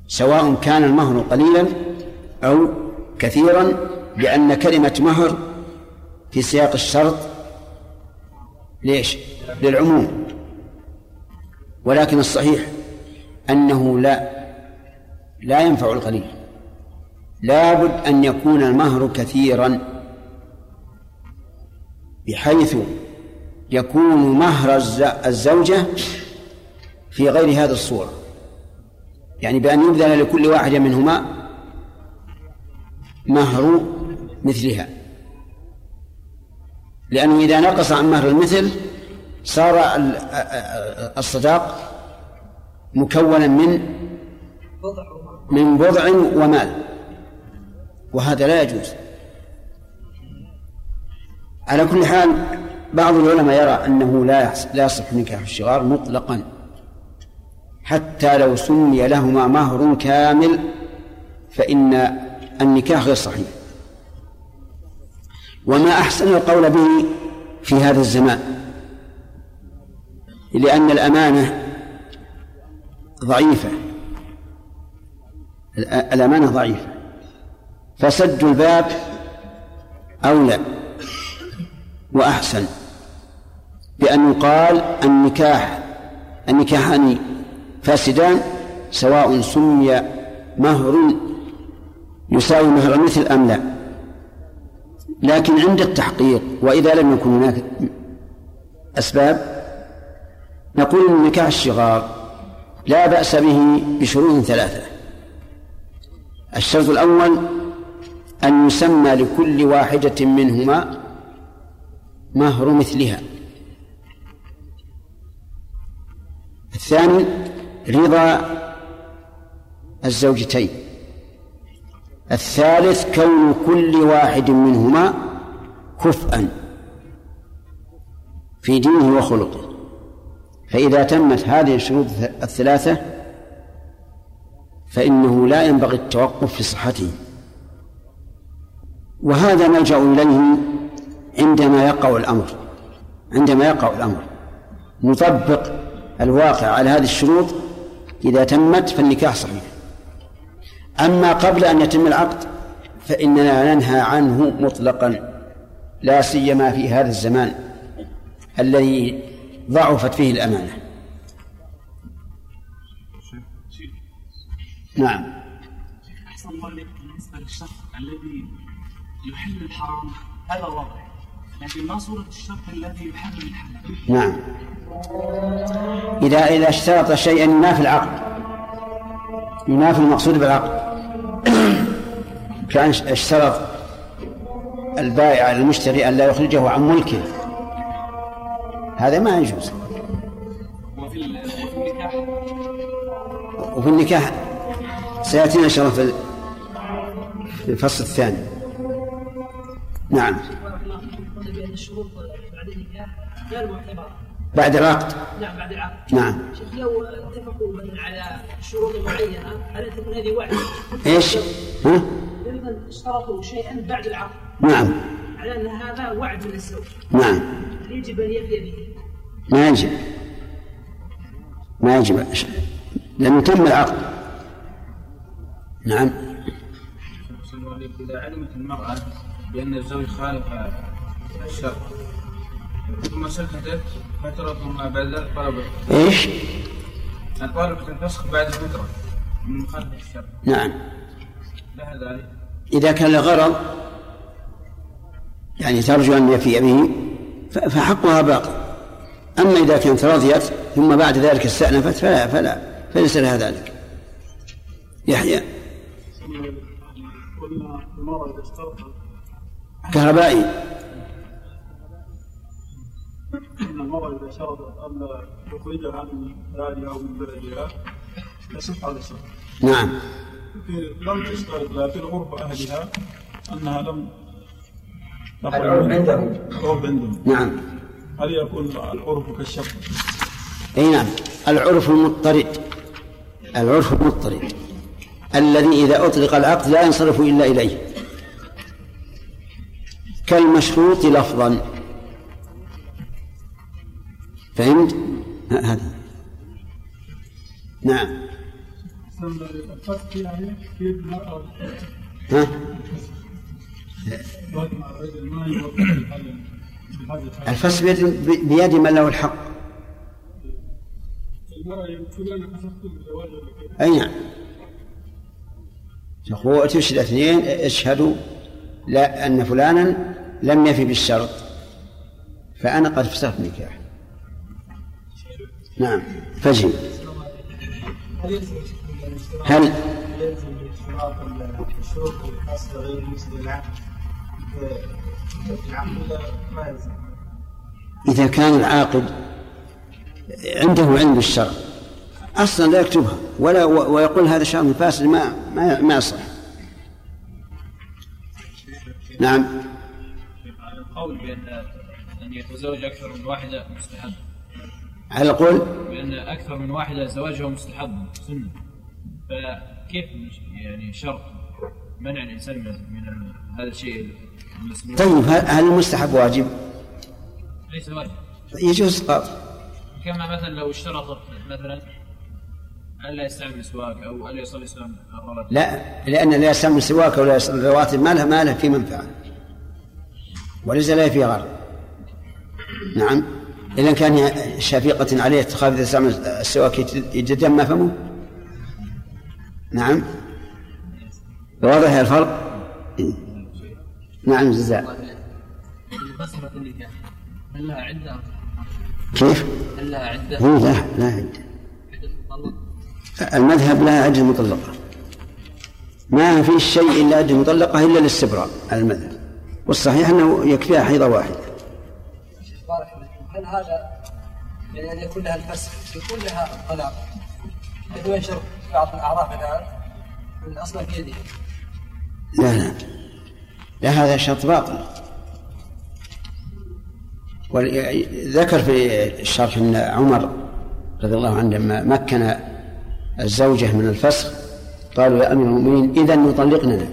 سواء كان المهر قليلا أو كثيرا لأن كلمة مهر في سياق الشرط ليش؟ للعموم. ولكن الصحيح أنه لا لا ينفع القليل. لابد أن يكون المهر كثيرا بحيث يكون مهر الزوجة في غير هذه الصورة. يعني بأن يبذل لكل واحدة منهما مهر مثلها. لأنه إذا نقص عن مهر المثل صار الصداق مكونا من من بضع ومال. وهذا لا يجوز. على كل حال بعض العلماء يرى أنه لا لا يصح نكاح الشغار مطلقا. حتى لو سمي لهما مهر كامل فإن النكاح غير صحيح. وما أحسن القول به في هذا الزمان لأن الأمانة ضعيفة. الأمانة ضعيفة. فسد الباب أولى وأحسن بأن يقال النكاح النكاحان فاسدان سواء سمي مهر يساوي مهر مثل أم لا. لكن عند التحقيق وإذا لم يكن هناك أسباب نقول أن نكاح الشغار لا بأس به بشروط ثلاثة. الشرط الأول أن يسمى لكل واحدة منهما مهر مثلها. الثاني رضا الزوجتين. الثالث كون كل واحد منهما كفءا في دينه وخلقه. فإذا تمت هذه الشروط الثلاثة فإنه لا ينبغي التوقف في صحته. وهذا نلجأ إليه عندما يقع الأمر عندما يقع الأمر. نطبق الواقع على هذه الشروط إذا تمت فالنكاح صحيح. أما قبل أن يتم العقد فإننا ننهى عنه مطلقا لا سيما في هذا الزمان الذي ضعفت فيه الأمانة. نعم. بالنسبة الذي يحل الحرام هذا واضح لكن ما صورة الشرط الذي يحرم الحلال نعم. إذا إذا اشترط شيئا ينافي العقد. ينافي المقصود بالعقد كأن اشترط البائع على المشتري أن لا يخرجه عن ملكه. هذا ما يجوز. وفي النكاح وفي النكاح سيأتينا إن شاء الله في الفصل الثاني. نعم. الشروط بعد النكاح غير معتبرة بعد العقد. نعم بعد العقد. نعم. شيخ لو اتفقوا مثلا على شروط معينة هل تكون هذه وعد؟ إيش؟ ها؟ مثلا اشترطوا شيئا بعد العقد. نعم. على أن هذا وعد من الزوج نعم. هل يجب أن يفي به؟ ما يجب. ما يجب. لم يتم العقد. نعم. إذا علمت المرأة بأن الزوج خالف الشرط ثم سكتت فترة ما بعد ذلك طلبت إيش؟ الطالب الفسخ بعد الندرة من مخالفة الشرع نعم لها ذلك إذا كان لغرض يعني ترجو أن يفي به فحقها باقي أما إذا كانت رضيت ثم بعد ذلك استأنفت فلا فلا فليس لها ذلك يحيى كهربائي أن المرأة إذا شرطت ألا تخرجها من دارها أو من بلدها يصح هذا الشرط. نعم. في- لم تشترط لكن عرف أهلها أنها لم العرف عندهم. عندهم. نعم. هل يكون العرف كالشرط؟ أي نعم. العرف المضطرد العرف المضطرد الذي إذا أطلق العقد لا ينصرف إلا إليه. كالمشروط لفظا. فهمت؟ هذا. نعم. ها؟ الفصل بيد, بيد من له الحق؟ أي نعم. تقول تشهد اثنين اشهدوا لا أن فلانا لم يفي بالشرط. فأنا قد فسخت نكاح. ولا ما يلزم؟ إذا كان العاقد عنده علم بالشرع أصلا لا يكتبها ولا ويقول هذا شرط فاسد ما ما ما يصح نعم. القول بأن أن يتزوج أكثر من واحدة مستحب على القول بأن أكثر من واحدة زواجها مستحب سنة. فكيف يعني شرط منع الإنسان من هذا الشيء المسموح؟ طيب هل المستحب واجب؟ ليس واجب. يجوز قاطع كما مثلا لو اشترطت مثلا ألا يستعمل سواك أو ألا يصلي الرواتب لا لأن لا يستعمل سواك ولا يصل الرواتب ما له ما له في منفعة. وليس له في غرض. نعم. إذا كان شفيقة عليه تخاف إذا استعمل السواك يتدمى فمه نعم واضح الفرق نعم جزاء كيف؟ هل لها عدة؟ لا لا عدة؟ المذهب لها عدة مطلقة ما في شيء إلا عدة مطلقة إلا الاستبراء على المذهب والصحيح أنه يكفيها حيضة واحدة هذا يعني أن يكون لها الفسخ يكون لها الطلاق حيث ينشر بعض الأعراف الآن من أصلا في يده لا لا. لا هذا شرط باطل. ذكر في الشرح إن عمر رضي الله عنه لما مكن الزوجة من الفسخ قالوا يا أمير المؤمنين إذا نطلقنا.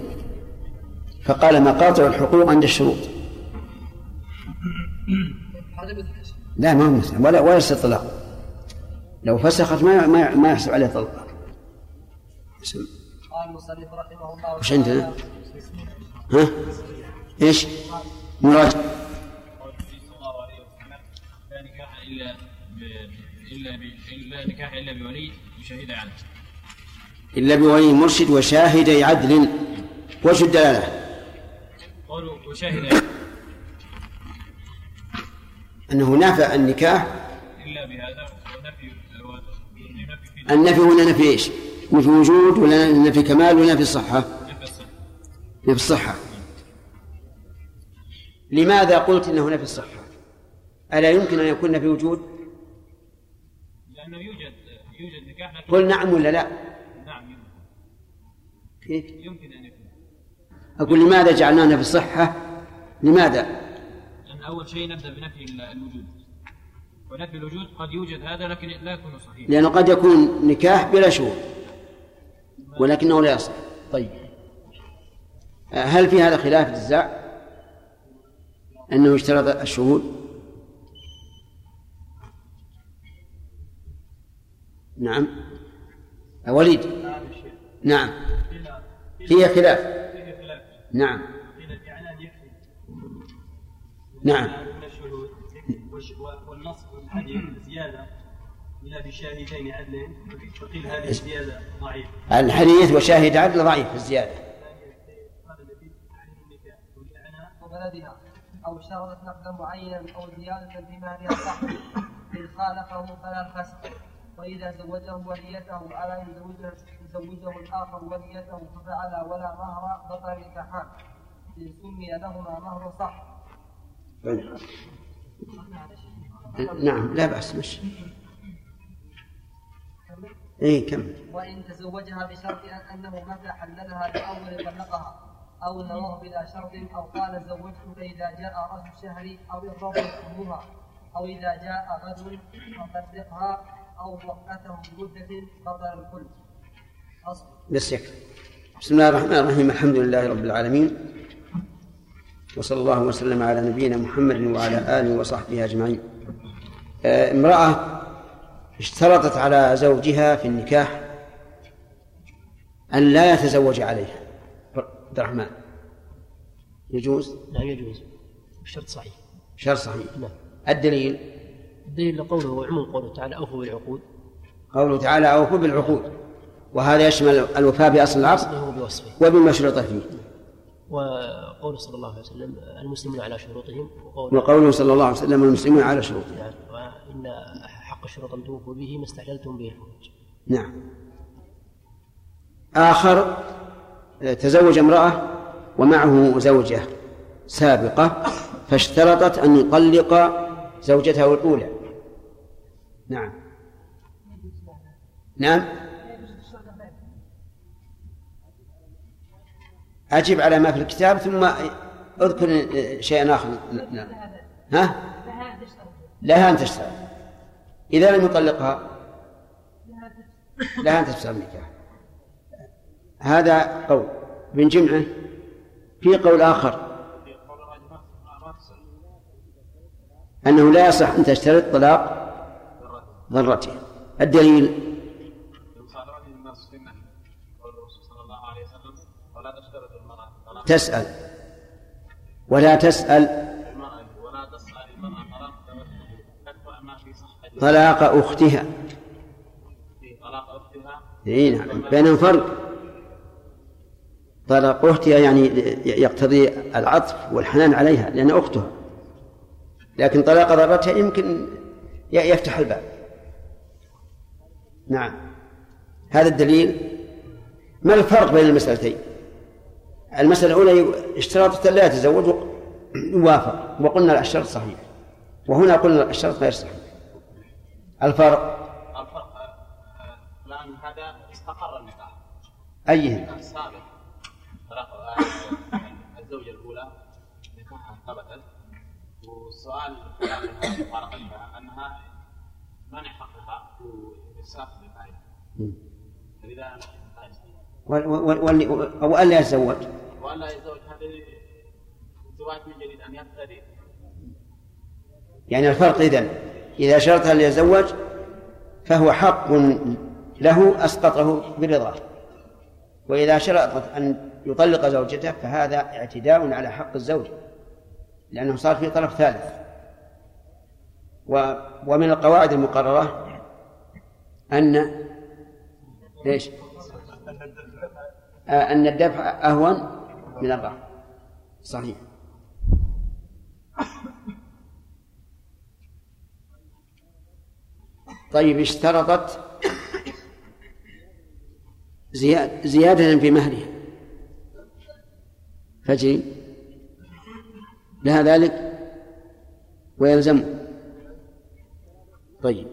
فقال مقاطع الحقوق عند الشروط. هذا. لا ما هو مثل ولا ولا يصير طلاق. لو فسخت ما ما ما يحسب عليه طلاق. قال المصنف رحمه الله وش عندنا؟ ها؟ إيش؟ مراجعه صلى الله عليه وسلم لا نكاح إلا بولي وشهيد عنه الا بولي مرشد وشاهدي عدل. وجه الدلالة؟ قالوا وشهد عنه انه نافع النكاح إلا بهذا النفي هنا نفي إيش؟ نفي وجود ولا نفي كمال ولا نفي صحة؟ نفي الصحة نفي الصحة لماذا قلت إنه نفي الصحة؟ ألا يمكن أن يكون نفي وجود؟ لأنه يوجد يوجد نكاح قل نعم ولا لا؟ نعم يمكن كيف؟ يمكن أن يكون أقول لماذا جعلناه نفي الصحة؟ لماذا؟ أول شيء نبدأ بنفي ال- الوجود. ونفي الوجود قد يوجد هذا لكن لا يكون صحيحا لأنه قد يكون نكاح بلا شهود ولكنه لا يصح. طيب. آه، هل في هذا خلاف نزاع؟ أنه اشترط الشهود؟ نعم. آه، وليد. نعم فيها خلاف. نعم. نعم. من الشهود والنص والحديث زيادة. إلا بشاهدين عدلين وقيل هذه الزيادة ضعيفة. الحديث وشاهد عدل ضعيف في الزيادة. قال النبي وبلدها أو شرطت نقدا معينا أو زيادة في مهرها صح إن خالفه فلا الفسق وإذا زوجه وليته على أن يزوجه يزوجه الآخر وليته ففعل ولا مهر بطل النكاحان إن سمي لهما مهر صح نعم لا بأس مش اي كمل. وإن تزوجها بشرط أنه متى حللها بأول طلقها أو نواه بلا شرط أو قال زوجتك إذا جاء رأس الشهر أو يضرب أمها أو إذا جاء غد فطلقها أو وقته بمدة بطل الكل. بس يكفي. بسم الله الرحمن الرحيم الحمد لله رب العالمين. وصلى الله وسلم على نبينا محمد وعلى آله وصحبه أجمعين. آه، امرأة اشترطت على زوجها في النكاح أن لا يتزوج عليها. عبد الرحمن. يجوز؟ لا يجوز. الشرط صحيح. شرط صحيح. نعم. الدليل؟ الدليل قوله عموم قوله تعالى أوفوا بالعقود. قوله تعالى أوفوا بالعقود. وهذا يشمل الوفاء بأصل العقد وبما شرط فيه. وقوله صلى الله عليه وسلم المسلمون على شروطهم وقوله وقوله صلى الله عليه وسلم المسلمون على شروطه نعم وإن حق الشروط أن توفوا به ما استحللتم به. الفروج نعم. آخر تزوج امرأة ومعه زوجة سابقة فاشترطت أن يطلق زوجته الأولى. نعم. نعم. أجب على ما في الكتاب ثم أذكر شيئا آخر. نعم. ها؟ لها أن تشترط إذا لم يطلقها لها أن تفسر النكاح. هذا قول. من جمعه في قول آخر. أنه لا يصح أن تشترط طلاق ضرته الدليل تسأل. ولا تسأل. طلاق أختها. اي نعم. بينهم فرق. طلاق أختها يعني يقتضي العطف والحنان عليها لأن أختها لكن طلاق ضرتها يمكن يفتح الباب. نعم. هذا الدليل. ما الفرق بين المسألتين؟ المسألة الأولى اشتراط لا يتزوج يوافق وقلنا الشرط صحيح. وهنا قلنا الشرط غير صحيح. الفرق؟ الفرق آه، الآن هذا استقر النكاح. أيهما السابق طلاق آه، الزوجة الأولى نكاحها ثبتت. والسؤال مفارقتها أنها منع حقها وإفساخ نكاحها؟ لا وال- أو ألا يتزوج. وألا يتزوج هذه الزواج من جديد أن يبتدئ يعني الفرق إذن إذا شرط أن يتزوج فهو حق له أسقطه برضاه وإذا شرطت أن يطلق زوجته فهذا اعتداء على حق الزوجة لأنه صار في طرف ثالث. و ومن القواعد المقررة أن إيش؟ آه، أن الدفع أهون من الرفع صحيح. طيب اشترطت زياد زيادة في مهرها. فجري لها ذلك؟ ويلزم. طيب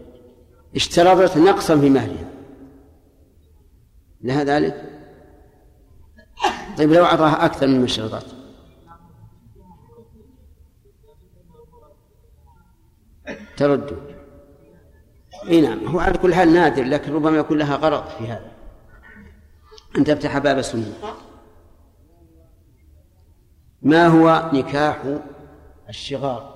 اشترطت نقصا في مهرها. لها ذلك؟ طيب لو أعطاها أكثر مما اشترطت ترد. إي نعم هو على كل حال نادر لكن ربما يكون لها غرض في هذا. أن تفتح باب السنة. ما هو نكاح الشغار؟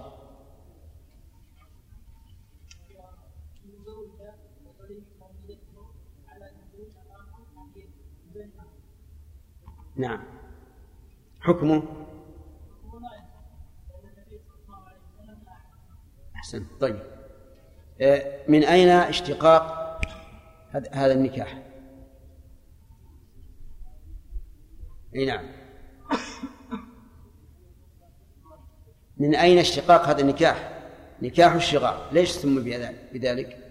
نعم. حكمه؟ أحسن. طيب. آه، من أين اشتقاق هذا- النكاح؟ أي نعم. من أين اشتقاق هذا النكاح؟ نكاح الشغار ليش سمي بذلك بذلك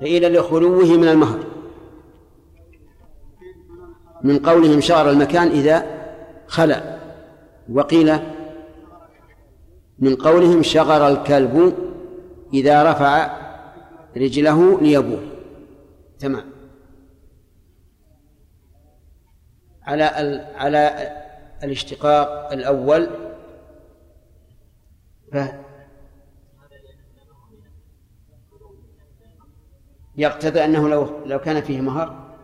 قيل لخلوه من المهر. من قولهم شغر المكان إذا خلا وقيل من قولهم شغر الكلب إذا رفع رجله ليبول تمام. على ال... على الاشتقاق الأول ف... يقتضي أنه لو لو كان فيه مهر؟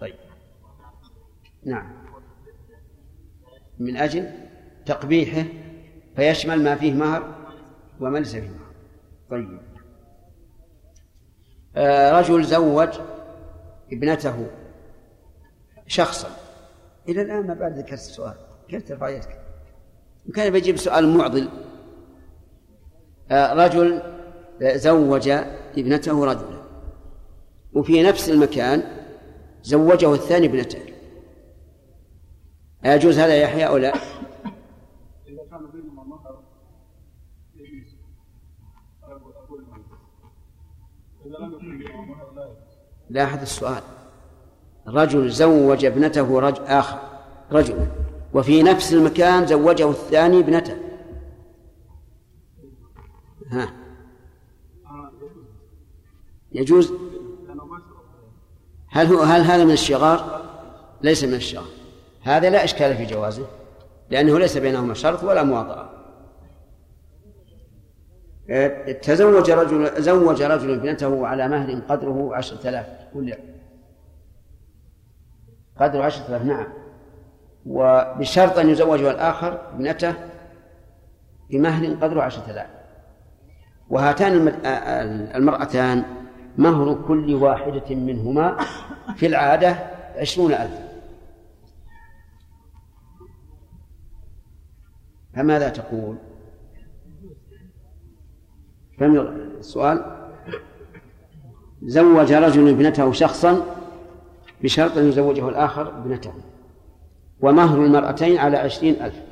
طيب. نعم. من أجل تقبيحه فيشمل ما فيه مهر وما ليس فيه مهر. طيب. آه رجل زوج ابنته شخصا. إلى الآن ما بعد ذكرت السؤال. كيف ترفع يدك؟ كان بيجيب سؤال معضل. آه رجل زوج ابنته رجلا وفي نفس المكان زوجه الثاني ابنته. أيجوز هذا يحيى أو لا؟ لاحظ السؤال. رجل زوج ابنته رجل آخر رجل وفي نفس المكان زوجه الثاني ابنته. ها؟ يجوز؟ هل هو هل هذا من الشغار؟ ليس من الشغار. هذا لا إشكال في جوازه لأنه ليس بينهما شرط ولا مواطأة. تزوج رجل زوج رجل ابنته على مهر قدره عشرة آلاف. كل قدره عشرة آلاف نعم. وبشرط أن يزوجه الآخر ابنته بمهر قدره عشرة آلاف. وهاتان المرأتان مهر كل واحدة منهما في العادة عشرون ألف. فماذا تقول؟ فهم السؤال زوج رجل ابنته شخصا بشرط أن يزوجه الآخر ابنته ومهر المرأتين على عشرين ألف.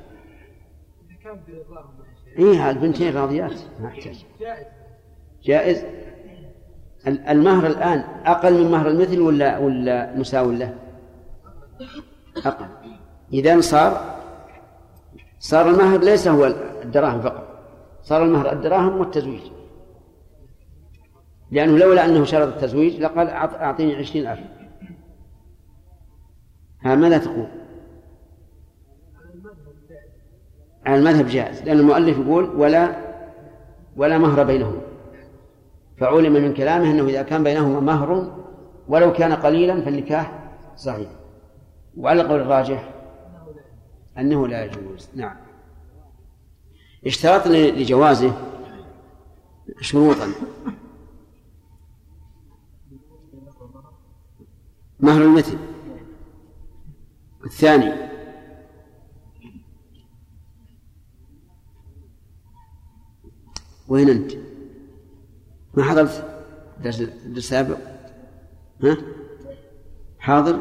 إيه البنتين راضيات. ما احتاج جائز. المهر الآن أقل من مهر المثل ولا ولا مساو له؟ أقل. إذا صار صار المهر ليس هو الدراهم فقط. صار المهر الدراهم والتزويج. لأنه لولا أنه شرط التزويج لقال أعط- أعطيني عشرين ألف. ها ماذا تقول؟ على المذهب جائز لأن المؤلف يقول ولا ولا مهر بينهما. فعلم من كلامه أنه إذا كان بينهما مهر ولو كان قليلا فالنكاح صحيح. وعلى القول الراجح أنه لا يجوز. نعم. اشترط لجوازه شروطا. مهر المثل الثاني. وين أنت؟ ما حضرت درس السابق؟ ها؟ حاضر؟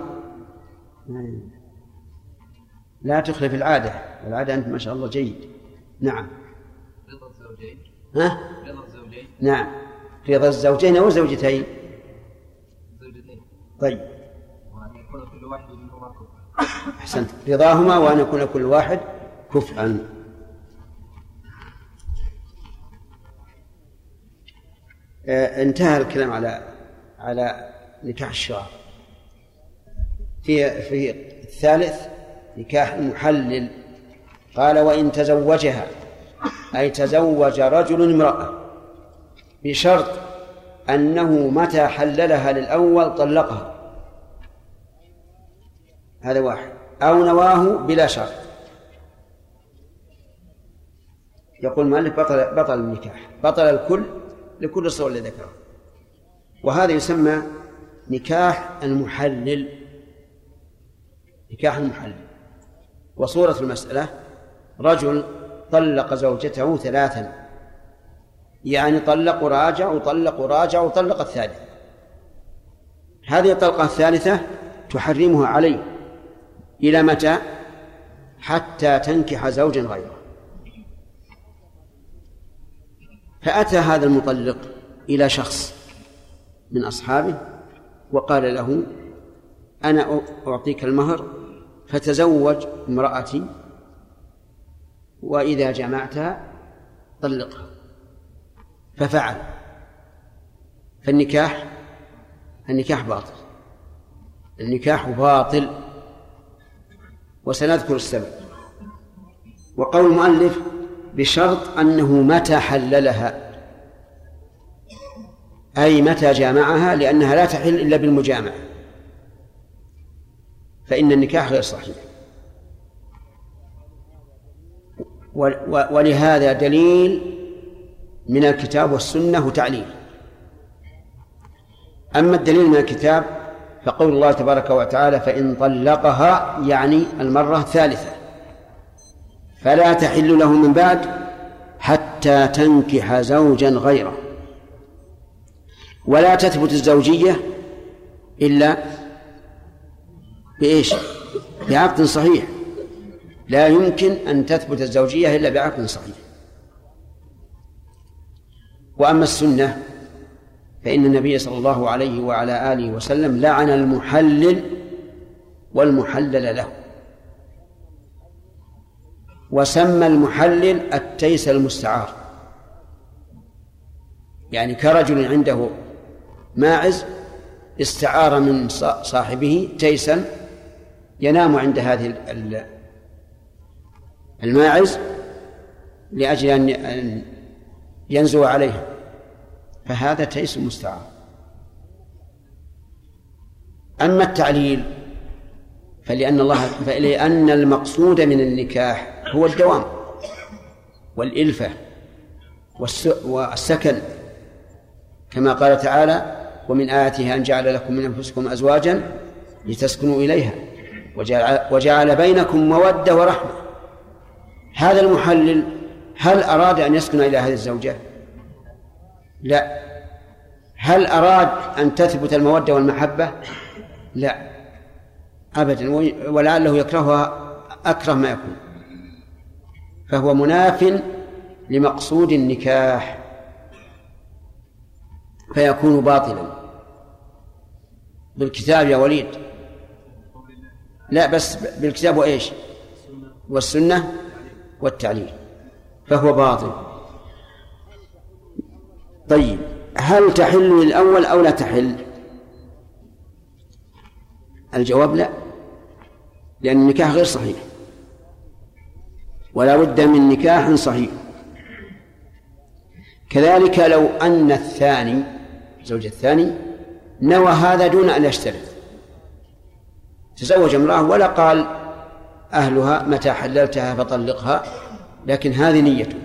لا تخلف العادة العادة أنت ما شاء الله جيد نعم رضا الزوجين ها؟ رضا الزوجين نعم رضا الزوجين أو الزوجتين زوجتين طيب وأن يكون كل واحد منهما كفء أحسنت رضاهما وأن يكون كل واحد كفءا آه، انتهى الكلام على على نكاح الشرار في في الثالث نكاح المحلل. قال وإن تزوجها أي تزوج رجل امرأة بشرط أنه متى حللها للأول طلقها. هذا واحد. أو نواه بلا شرط. يقول المؤلف بطل بطل النكاح بطل الكل لكل الصور اللي ذكره. وهذا يسمى نكاح المحلل. نكاح المحلل. وصورة المسألة رجل طلق زوجته ثلاثا. يعني طلق وراجع وطلق وراجع وطلق الثالث. هذه الطلقة الثالثة تحرمها عليه إلى متى؟ حتى تنكح زوجا غيره. فأتى هذا المطلق إلى شخص من أصحابه وقال له أنا أعطيك المهر فتزوج امرأتي وإذا جمعتها طلقها. ففعل. فالنكاح النكاح باطل. النكاح باطل. وسنذكر السبب. وقول المؤلف بشرط أنه متى حللها؟ أي متى جامعها؟ لأنها لا تحل إلا بالمجامعة. فإن النكاح غير صحيح. ولهذا دليل من الكتاب والسنة تعليل. أما الدليل من الكتاب فقول الله تبارك وتعالى فإن طلقها يعني المرة الثالثة. فلا تحل له من بعد حتى تنكح زوجا غيره. ولا تثبت الزوجية إلا بإيش؟ بعقد صحيح. لا يمكن أن تثبت الزوجية إلا بعقد صحيح. وأما السنة فإن النبي صلى الله عليه وعلى آله وسلم لعن المحلل والمحلل له. وسمى المحلل التيس المستعار. يعني كرجل عنده ماعز استعار من صاحبه تيسا ينام عند هذه الماعز لأجل أن ينزو عليها. فهذا تيس مستعار. أما التعليل فلأن الله فلأن المقصود من النكاح هو الدوام. والإلفة والسكن. كما قال تعالى ومن آياته أن جعل لكم من أنفسكم أزواجا لتسكنوا إليها وجعل, وجعل بينكم مودة ورحمة. هذا المحلل هل أراد أن يسكن إلى هذه الزوجة؟ لا. هل أراد أن تثبت المودة والمحبة؟ لا. أبدا. ولعله يكرهها أكره ما يكون. فهو مناف لمقصود النكاح فيكون باطلا. بالكتاب يا وليد. لا بس بالكتاب وإيش؟ والسنة والتعليل. فهو باطل. طيب هل تحل للأول أو لا تحل؟ الجواب لا لأن النكاح غير صحيح. ولا بد من نكاح صحيح. كذلك لو أن الثاني الزوج الثاني نوى هذا دون أن يشترط. تزوج امرأة ولا قال أهلها متى حللتها فطلقها لكن هذه نيته.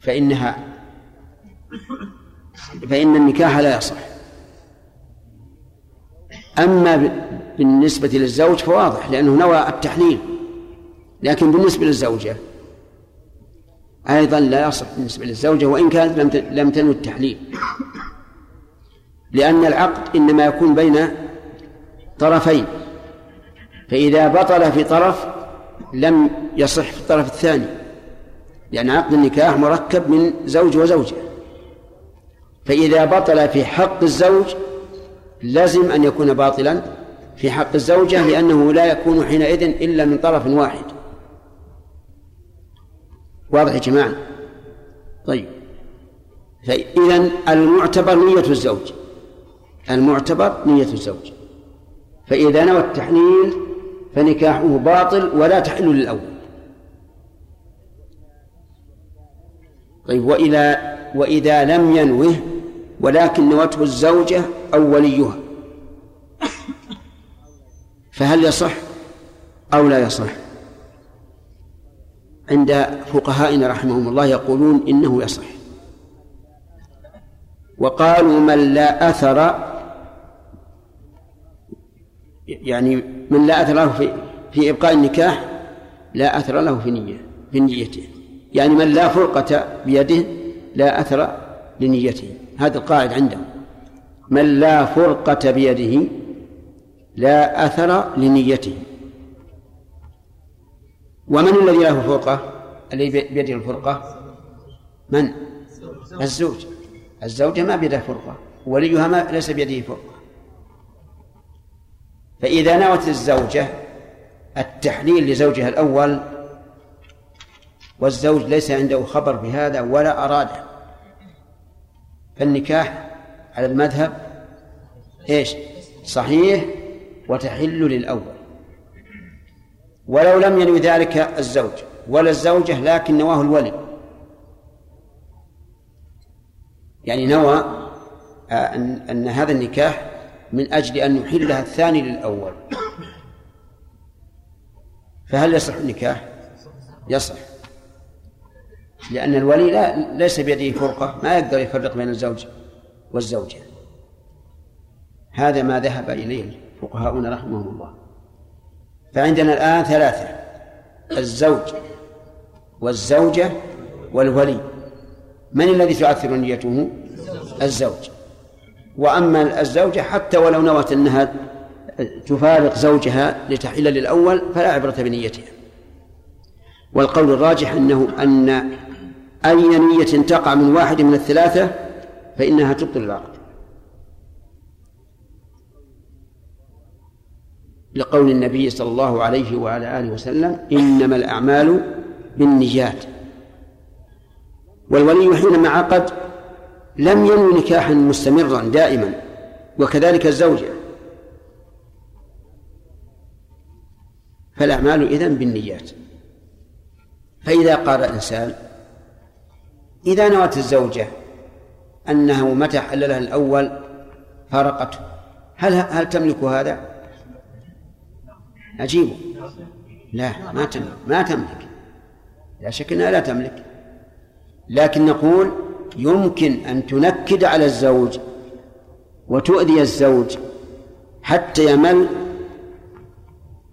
فإنها فإن النكاح لا يصح. أما بالنسبة للزوج فواضح لأنه نوى التحليل. لكن بالنسبة للزوجة أيضا لا يصح بالنسبة للزوجة وإن كانت لم لم تنوي التحليل. لأن العقد إنما يكون بين طرفين فإذا بطل في طرف لم يصح في الطرف الثاني لأن عقد النكاح مركب من زوج وزوجة. فإذا بطل في حق الزوج لازم أن يكون باطلا في حق الزوجة لأنه لا يكون حينئذ إلا من طرف واحد. واضح يا جماعة؟ طيب. فإذا المعتبر نية الزوج. المعتبر نية الزوج. فإذا نوى التحليل فنكاحه باطل ولا تحل للأول. طيب وإذا وإذا لم ينوه ولكن نوته الزوجة أو وليها. فهل يصح أو لا يصح؟ عند فقهائنا رحمهم الله يقولون إنه يصح. وقالوا من لا أثر يعني من لا أثر له في في إبقاء النكاح لا أثر له في نية في نيته. يعني من لا فرقة بيده لا أثر لنيته. هذا القاعد عندهم. من لا فرقة بيده لا أثر لنيته. ومن الذي له فرقة الذي بيده الفرقة. من؟ الزوج. الزوجة ما بيده فرقة. وليها ما ليس بيده فرقة فإذا نوت الزوجة التحليل لزوجها الأول والزوج ليس عنده خبر بهذا ولا أراده. فالنكاح على المذهب إيش؟ صحيح وتحل للأول. ولو لم ينوي ذلك الزوج ولا الزوجة لكن نواه الولي يعني نوى آه، أن, أن هذا النكاح من أجل أن يحلها الثاني للأول. فهل يصح النكاح؟ يصح. لأن الولي لا ليس بيده فرقة ما يقدر يفرق بين الزوج والزوجة. هذا ما ذهب إليه فقهاؤنا رحمهم الله. فعندنا الآن ثلاثة الزوج والزوجة والولي. من الذي تعثر نيته؟ الزوج. وأما الزوجة حتى ولو نوت أنها تفارق زوجها لتحل للأول فلا عبرة بنيتها. والقول الراجح أنه أن أي نية تقع من واحد من الثلاثة فإنها تبطل العقد. لقول النبي صلى الله عليه وعلى آله وسلم إنما الأعمال بالنيات والولي حينما عقد لم ينوي نكاحا مستمرا دائما وكذلك الزوجة فالأعمال إذن بالنيات فإذا قال الإنسان إذا نوت الزوجة أنه متى حل لها الأول فارقته. هل هل تملك هذا؟ أجيبه. لا ما تملك ما تملك. لا شك أنها لا تملك. لكن نقول يمكن أن تنكد على الزوج وتؤذي الزوج حتى يمل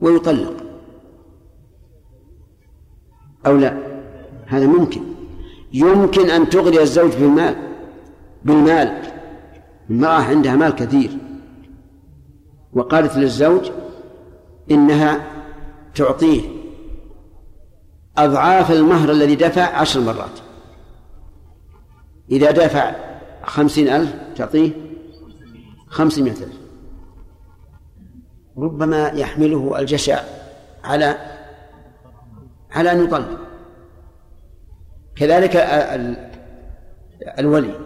ويطلق. أو لا؟ هذا ممكن. يمكن أن تغري الزوج بالمال بالمال. المرأة عندها مال كثير. وقالت للزوج إنها تعطيه أضعاف المهر الذي دفع عشر مرات. إذا دفع خمسين ألف تعطيه خمسمائة ألف. ربما يحمله الجشع على على أن يطلق. كذلك الولي.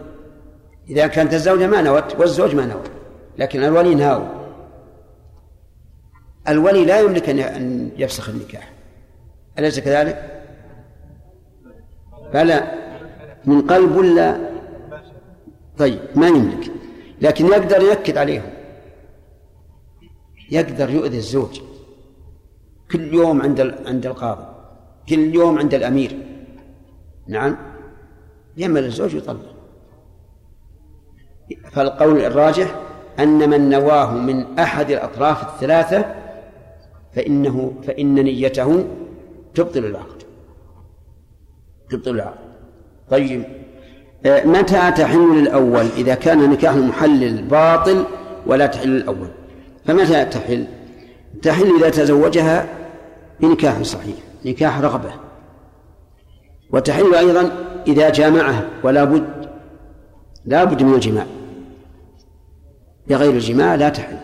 إذا كانت الزوجة ما نوت والزوج ما نوى لكن الولي ناوي الولي لا يملك أن يفسخ النكاح. أليس كذلك؟ بلى من قلب ولا؟ طيب ما يملك. لكن يقدر ينكد عليهم. يقدر يؤذي الزوج. كل يوم عند عند القاضي. كل يوم عند الأمير. نعم. يمل الزوج يطلق فالقول الراجح أن من نواه من أحد الأطراف الثلاثة فإنه فإن نيته تبطل العقد. تبطل العقد. طيب آه، متى تحل للأول إذا كان نكاح المحلل باطل ولا تحل للأول فمتى تحل؟ تحل إذا تزوجها بنكاح صحيح نكاح رغبة. وتحل أيضا إذا جامعها ولا بد لا بد من الجماع. بغير الجماع لا تحل.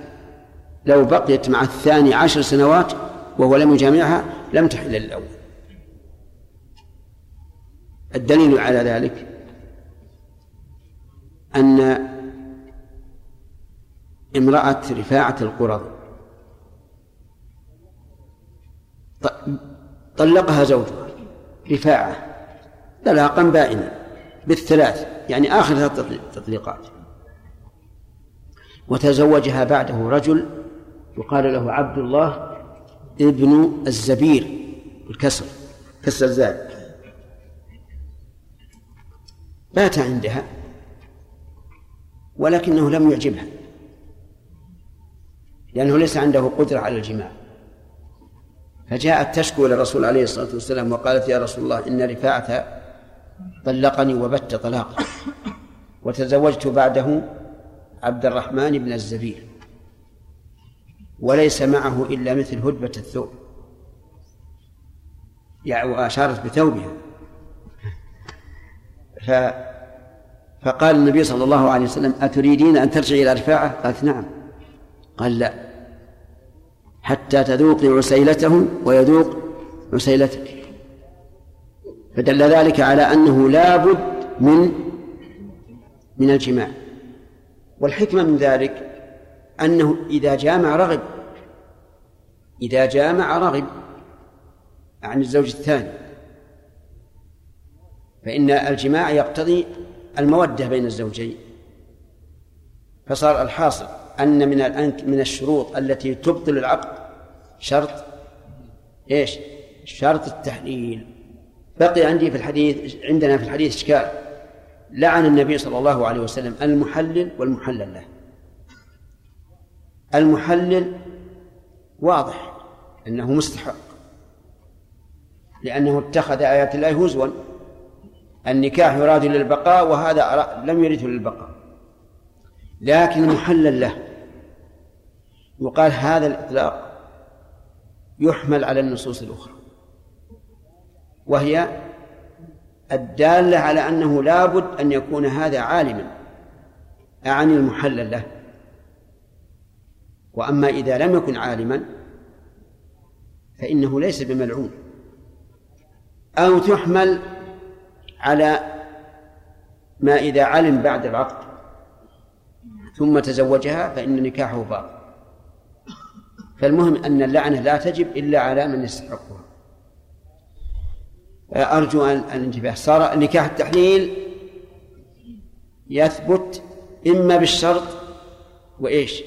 لو بقيت مع الثاني عشر سنوات وهو لم يجامعها لم تحل للأول الدليل على ذلك أن امرأة رفاعة القرظ طلقها زوجها رفاعة طلاقا بائنا بالثلاث يعني آخر ثلاث تطليقات. وتزوجها بعده رجل يقال له عبد الله ابن الزبير الكسر كسر الزاد بات عندها ولكنه لم يعجبها لأنه ليس عنده قدرة على الجماع. فجاءت تشكو إلى الرسول عليه الصلاة والسلام وقالت يا رسول الله إن رفاعة طلقني وبت طلاقا وتزوجت بعده عبد الرحمن بن الزبير. وليس معه إلا مثل هدبة الثوب. يعني وأشارت بثوبها. ف فقال النبي صلى الله عليه وسلم أتريدين أن ترجعي إلى رفاعة؟ قالت نعم. قال لا. حتى تذوقي عسيلته ويذوق عسيلتك. فدل ذلك على أنه لا بد من من الجماع. والحكمة من ذلك أنه إذا جامع رغب إذا جامع رغب عن الزوج الثاني فإن الجماع يقتضي المودة بين الزوجين. فصار الحاصل أن من من الشروط التي تبطل العقد شرط إيش؟ شرط التحليل. بقي عندي في الحديث عندنا في الحديث إشكال. لعن النبي صلى الله عليه وسلم المحلل والمحلل له. المحلل واضح أنه مستحق لأنه اتخذ آيات الله هزوا. النكاح يراد للبقاء وهذا لم يرده للبقاء. لكن المحلل له. يقال هذا الإطلاق يحمل على النصوص الأخرى. وهي الدالة على أنه لابد أن يكون هذا عالما. أعني المحلل له. وأما إذا لم يكن عالما فإنه ليس بملعون. أو تحمل على ما إذا علم بعد العقد ثم تزوجها فإن نكاحه باطل. فالمهم أن اللعنة لا تجب إلا على من يستحقها. أرجو أن الانتباه صار نكاح التحليل يثبت إما بالشرط وإيش؟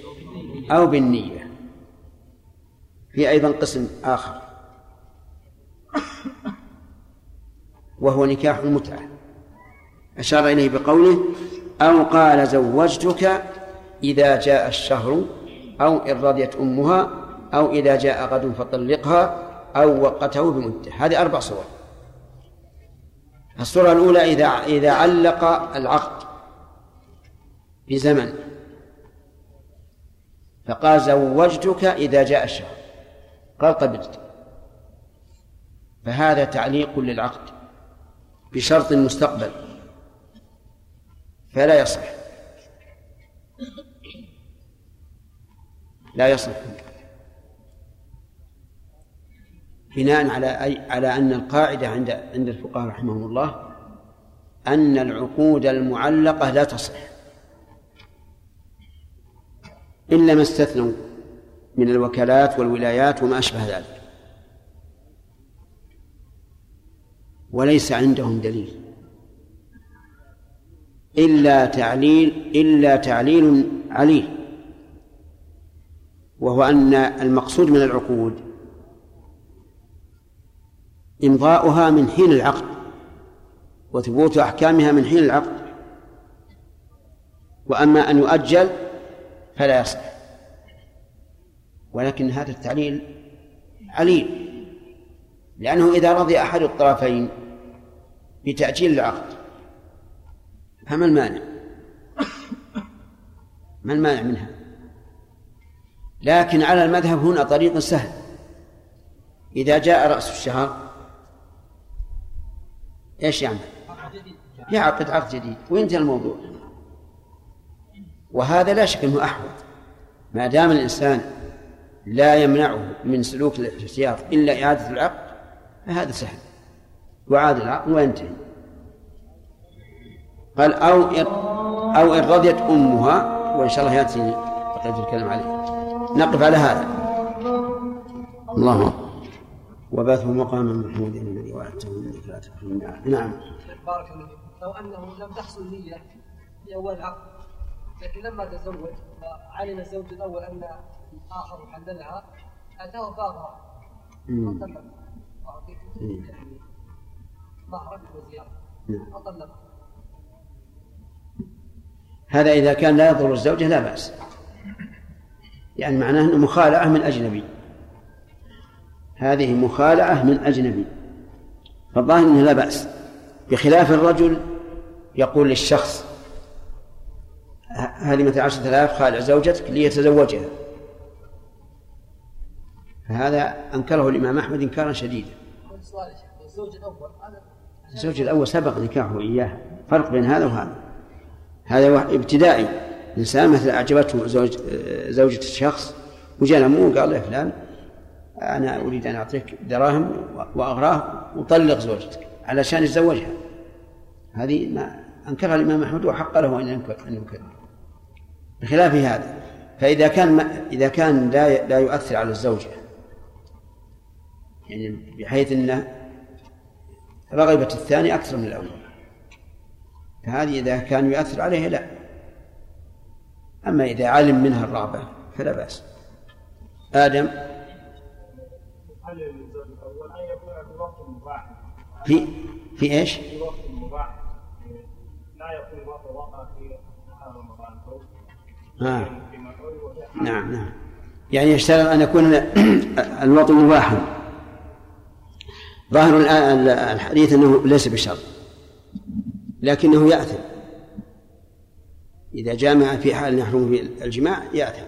أو بالنية. في أيضا قسم آخر. وهو نكاح المتعة. أشار إليه بقوله أو قال زوجتك إذا جاء الشهر أو إن رضيت أمها أو إذا جاء غد فطلقها أو وقته بمدة. هذه أربع صور. الصورة الأولى إذا إذا علق العقد بزمن. فقال زوجتك إذا جاء الشهر. قال قبلت فهذا تعليق للعقد بشرط المستقبل فلا يصح. لا يصح. بناء على أي على أن القاعدة عند عند الفقهاء رحمهم الله أن العقود المعلقة لا تصح. إلا ما استثنوا من الوكالات والولايات وما أشبه ذلك. وليس عندهم دليل. إلا تعليل إلا تعليل عليل. وهو أن المقصود من العقود إمضاؤها من حين العقد وثبوت أحكامها من حين العقد. وأما أن يؤجل فلا يصح ولكن هذا التعليل عليل لأنه إذا رضي أحد الطرفين بتأجيل العقد فما المانع؟ ما المانع منها؟ لكن على المذهب هنا طريق سهل إذا جاء رأس الشهر إيش يعمل؟ يعقد عقد جديد وينتهي الموضوع وهذا لا شك أنه أحوط. ما دام الإنسان لا يمنعه من سلوك الاحتياط إلا إعادة العقد فهذا سهل. يعاد العقد وينتهي. قال أو إن أو إن رضيت أمها وإن شاء الله يأتي بقيه الكلام عليه. نقف على هذا. الله. وباته مقاما محمودا الذي وعدته إنك لا نعم. بارك الله لو أنه لم تحصل نية في اول العقد لكن لما تزوج وعلم الزوج الأول ان الآخر حللها أتاه باغرا فطلق. مهرا وزياده فطلق. هذا إذا كان لا يضر الزوجة لا بأس. يعني معناه أنه مخالعة من أجنبي. هذه مخالعة من أجنبي. فالظاهر أنه لا بأس. بخلاف الرجل يقول للشخص هذه مثل عشرة آلاف خالع زوجتك ليتزوجها. فهذا أنكره الإمام أحمد إنكارا شديدا. الزوج الأول سبق نكاحه إياها فرق بين هذا وهذا. هذا ابتدائي. الإنسان مثلا أعجبته زوج زوجة الشخص. وجاء أمه وقال له فلان أنا أريد أن أعطيك دراهم وأغراه وطلق زوجتك علشان يتزوجها. هذه ما أنكرها الإمام أحمد وحق له أن ينكر أن ينكر. بخلاف هذا فإذا كان ما إذا كان لا لا يؤثر على الزوجة يعني بحيث أن رغبة الثاني أكثر من الأول فهذه إذا كان يؤثر عليه لا أما إذا علم منها الرغبة فلا بأس. آدم؟ في في إيش؟ في وقت آه. حرام. نعم نعم. يعني يشترط أن يكون الوطن مباحا ظاهر الآن الحديث أنه ليس بشرط. لكنه يأثم. إذا جامع في حال يحرم في الجماع يأثم.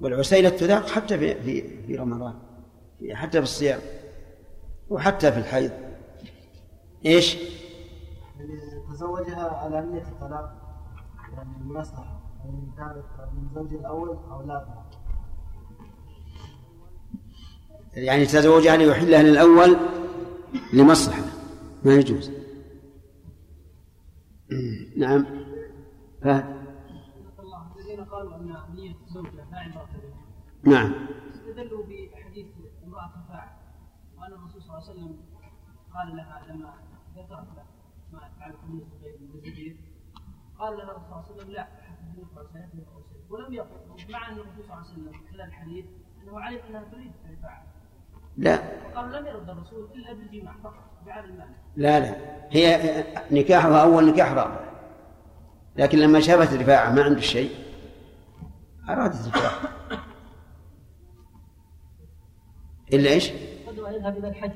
والعسيلة تذاق حتى في في في رمضان. حتى في الصيام. وحتى في الحيض. إيش؟ تزوجها على نية الطلاق. يعني المصلحة يعني كانت من زوج الأول أولادها يعني تزوجها ليحلها للأول لمصلحة. ما يجوز. نعم. فهد. الذين قالوا ان نيه الزوجه لا عبره بها نعم. استدلوا بحديث امرأة فاعل. وان الرسول صلى الله عليه وسلم قال لها لما ذكرت له ما فعلت من الزبير قال لها الرسول صلى الله عليه وسلم لا حدثني وسيأتي وسيأتي ولم يقل. مع ان الرسول صلى الله عليه وسلم خلال الحديث إنه علم أنها تريد أن لا. وقال لم يرد الرسول إلا بالجماع فقط بعد المانع لا لا. هي نكاحها أول نكاح رابع. لكن لما شافت رفاعة ما عنده شيء أرادت الفراق إلا إيش؟ قدر أن يذهب إلى الحج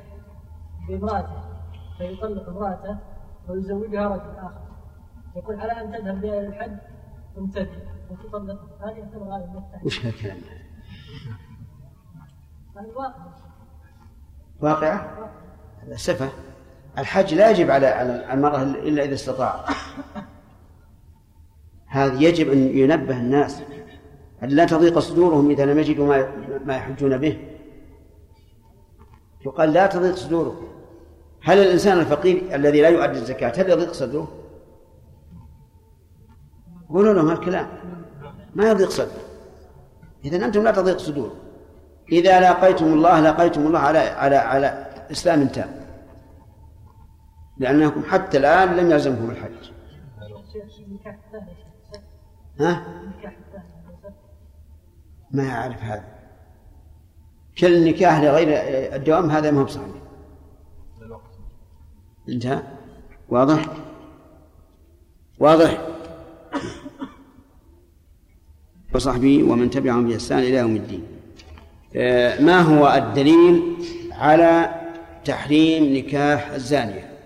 بامرأته فيطلق امرأته ويزوجها رجل آخر. يقول على أن تذهب الحج؟ تمتد وتطلق هذه يعتبر هذا وش هالكلام هذا واقعة هذا سفة الحج لا يجب على على المرأة إلا إذا استطاع. هذا يجب أن ينبه الناس. أن لا تضيق صدورهم إذا لم يجدوا ما ما يحجون به؟ يقال لا تضيق صدورهم هل الإنسان الفقير الذي لا يؤدي الزكاة هل يضيق صدره؟ قولوا لهم هالكلام. ما يضيق صدره إذا أنتم لا تضيق صدور إذا لاقيتم الله لاقيتم الله على على على إسلام تام. لأنكم حتى الآن لم يلزمكم الحج. ها؟ ما يعرف هذا. كل النكاح لغير الدوام هذا ما هو بصحيح. انتهى؟ واضح؟ واضح. وصحبه ومن تبعهم بإحسان إلى يوم الدين. آه، ما هو الدليل على تحريم نكاح الزانية؟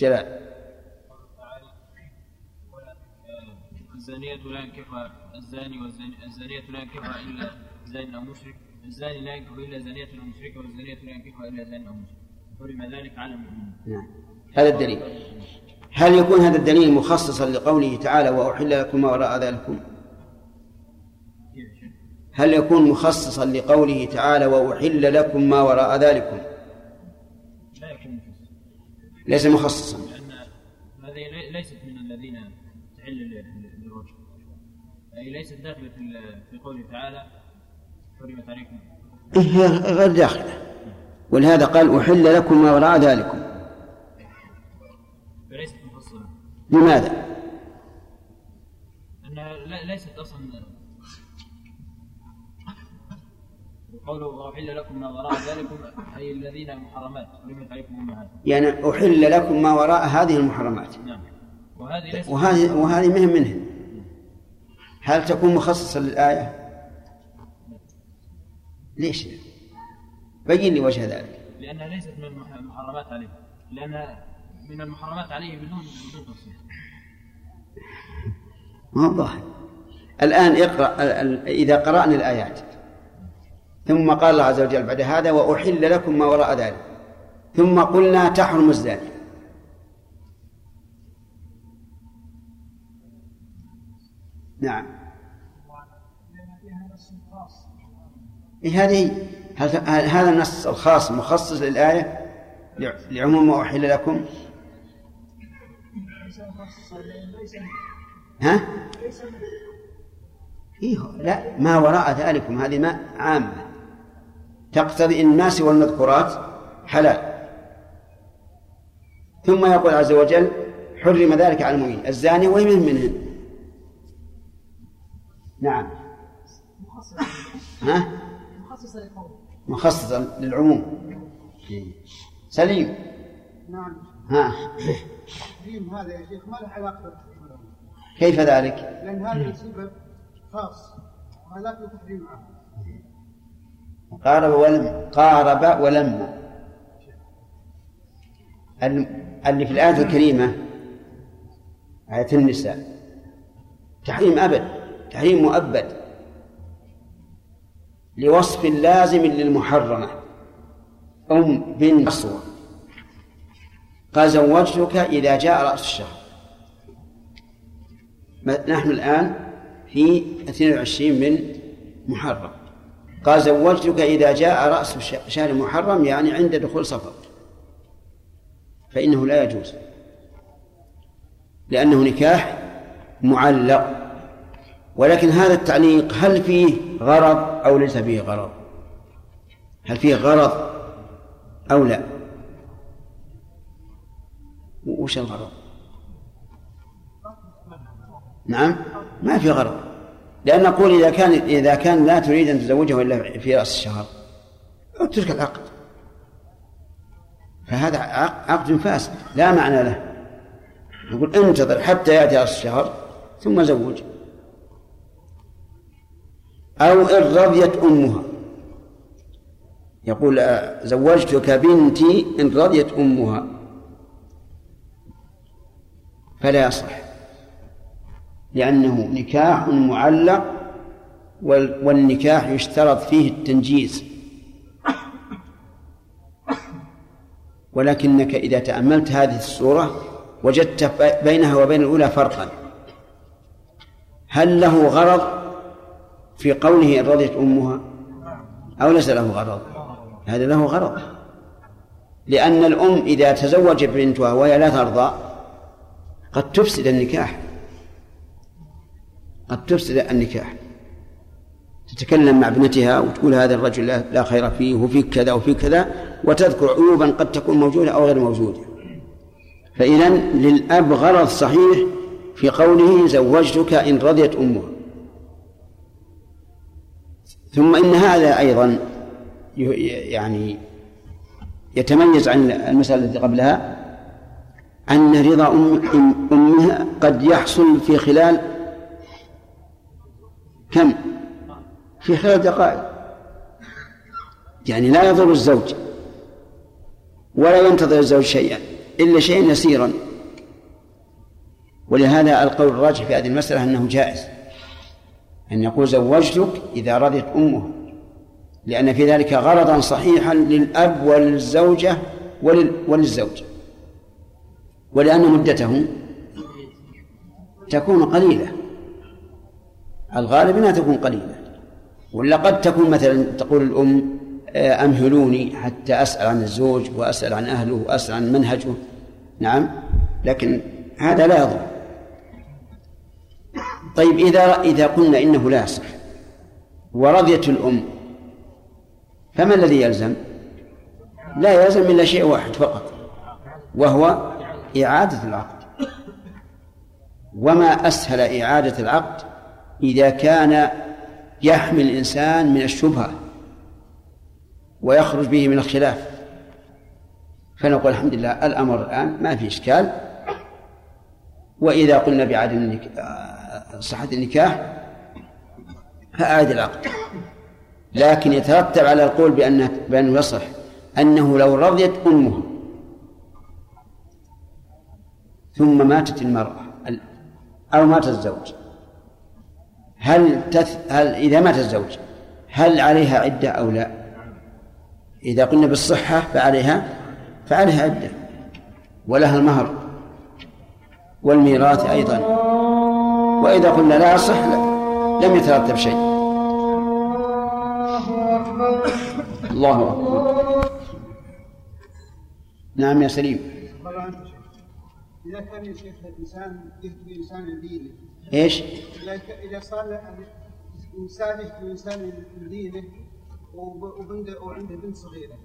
جلال. الزانية لا ينكحها الزاني والزاني الزانية لا ينكحها إلا زان أو مشرك. الزاني لا ينكح إلا زانية أو مشركة والزانية لا ينكحها إلا زان أو مشرك. حرم ذلك على المؤمنين. نعم. هذا الدليل. هل يكون هذا الدليل مخصصا لقوله تعالى وأحل لكم ما وراء ذلكم؟ هل يكون مخصصا لقوله تعالى وأحل لكم ما وراء ذلكم؟ لا يكون مخصص ليس مخصصا. هذه لي- ليست من الذين تحل للرجل. أي ليست داخلة في قوله تعالى حرمت عليكم. هي غير داخلة. ولهذا قال أحل لكم ما وراء ذلكم. لماذا؟ أنها ليست أصلا قوله وأحل لكم ما وراء ذلكم أي الذين محرمات حرمت عليكم أمهاتكم. يعني أحل لكم ما وراء هذه المحرمات. نعم. وهذه ليست وهذه وهذه مهم منه. هل تكون مخصصة للآية؟ ليش؟ بين لي وجه ذلك. لأنها ليست من المح- المحرمات عليه لأنها من المحرمات عليه بدون تصريح ما ظاهر. الآن اقرأ إذا قرأنا الآيات. ثم قال الله عز وجل بعد هذا وأحل لكم ما وراء ذلك. ثم قلنا تحرم الزانية نعم. إيه هذه هل هذا النص الخاص مخصص للآية؟ لع- لعموم ما أحل لكم؟ ها؟ إيه لا ما وراء ذلكم هذه ما عامة. تقتضي أن ما سوى المذكورات حلال. ثم يقول عز وجل حرم ذلك على المؤمنين. الزاني ومن منهن نعم. ها؟ مخصصة للعموم. سليم. نعم. ها. التحريم هذا يا شيخ ما له علاقة بالتحريم. كيف ذلك؟ لأن هذا سبب خاص ما له تحريم عام. قارب ولم قارب ولما ال- اللي في الآية الكريمة آية النساء تحريم أبد تحريم مؤبد لوصف لازم للمحرمة. أم بن قصوى قال زوجتك إذا جاء رأس الشهر. نحن الآن في 22 من محرم. قال زوجتك إذا جاء رأس شهر محرم يعني عند دخول صفر فإنه لا يجوز. لأنه نكاح معلق. ولكن هذا التعليق هل فيه غرض أو ليس فيه غرض؟ هل فيه غرض أو لا؟ وش الغرض؟ نعم؟ ما في غرض. لأن نقول إذا كان إذا كان لا تريد أن تزوجه إلا في رأس الشهر اترك العقد. فهذا عق- عقد فاسد لا معنى له. نقول انتظر حتى يأتي رأس الشهر ثم زوج. أو إن رضيت أمها. يقول آه، زوجتك بنتي إن رضيت أمها. فلا يصح. لأنه نكاح معلق وال- والنكاح يشترط فيه التنجيز. ولكنك إذا تأملت هذه الصورة وجدت بينها وبين الأولى فرقا. هل له غرض في قوله إن رضيت أمها؟ أو ليس له غرض؟ هذا له غرض. لأن الأم إذا تزوج بنتها وهي لا ترضى قد تفسد النكاح. قد تفسد النكاح. تتكلم مع ابنتها وتقول هذا الرجل لا- خير فيه وفيه كذا وفيه كذا وتذكر عيوبا قد تكون موجودة أو غير موجودة. فإذا للأب غرض صحيح في قوله زوجتك إن رضيت أمها. ثم إن هذا أيضا يعني يتميز عن المسألة التي قبلها أن رضا أم أم- أمها قد يحصل في خلال كم؟ في خلال دقائق. يعني لا يضر الزوج ولا ينتظر الزوج شيئا إلا شيئا يسيرا. ولهذا القول الراجح في هذه المسألة أنه جائز. أن يقول زوجتك إذا رضيت أمه لأن في ذلك غرضا صحيحا للأب وللزوجة ولل وللزوج. ولأن مدته تكون قليلة. الغالب أنها تكون قليلة. ولا قد تكون مثلا تقول الأم آه، أمهلوني حتى أسأل عن الزوج وأسأل عن أهله وأسأل عن منهجه. نعم لكن هذا لا يضر. طيب إذا إذا قلنا إنه لا يصح ورضيت الأم فما الذي يلزم؟ لا يلزم إلا شيء واحد فقط وهو إعادة العقد. وما أسهل إعادة العقد إذا كان يحمي الإنسان من الشبهة ويخرج به من الخلاف. فنقول الحمد لله الأمر الآن ما في إشكال. وإذا قلنا بعدم آه، صحة النكاح فأعد العقد. لكن يترتب على القول بأنه بأنه يصح أنه لو رضيت أمها ثم ماتت المرأة. أو مات الزوج. هل تث... هل إذا مات الزوج هل عليها عدة أو لا؟ إذا قلنا بالصحة فعليها فعليها عدة. ولها المهر والميراث أيضا. وإذا قلنا لا صح لا. لم يترتب شيء. الله أكبر. نعم يا سليم. إذا كان يا شيخ الإنسان يهدي إنسان دينه إيش؟ إذا صار إنسان يهدي إنسان دينه وعنده بنت صغيرة.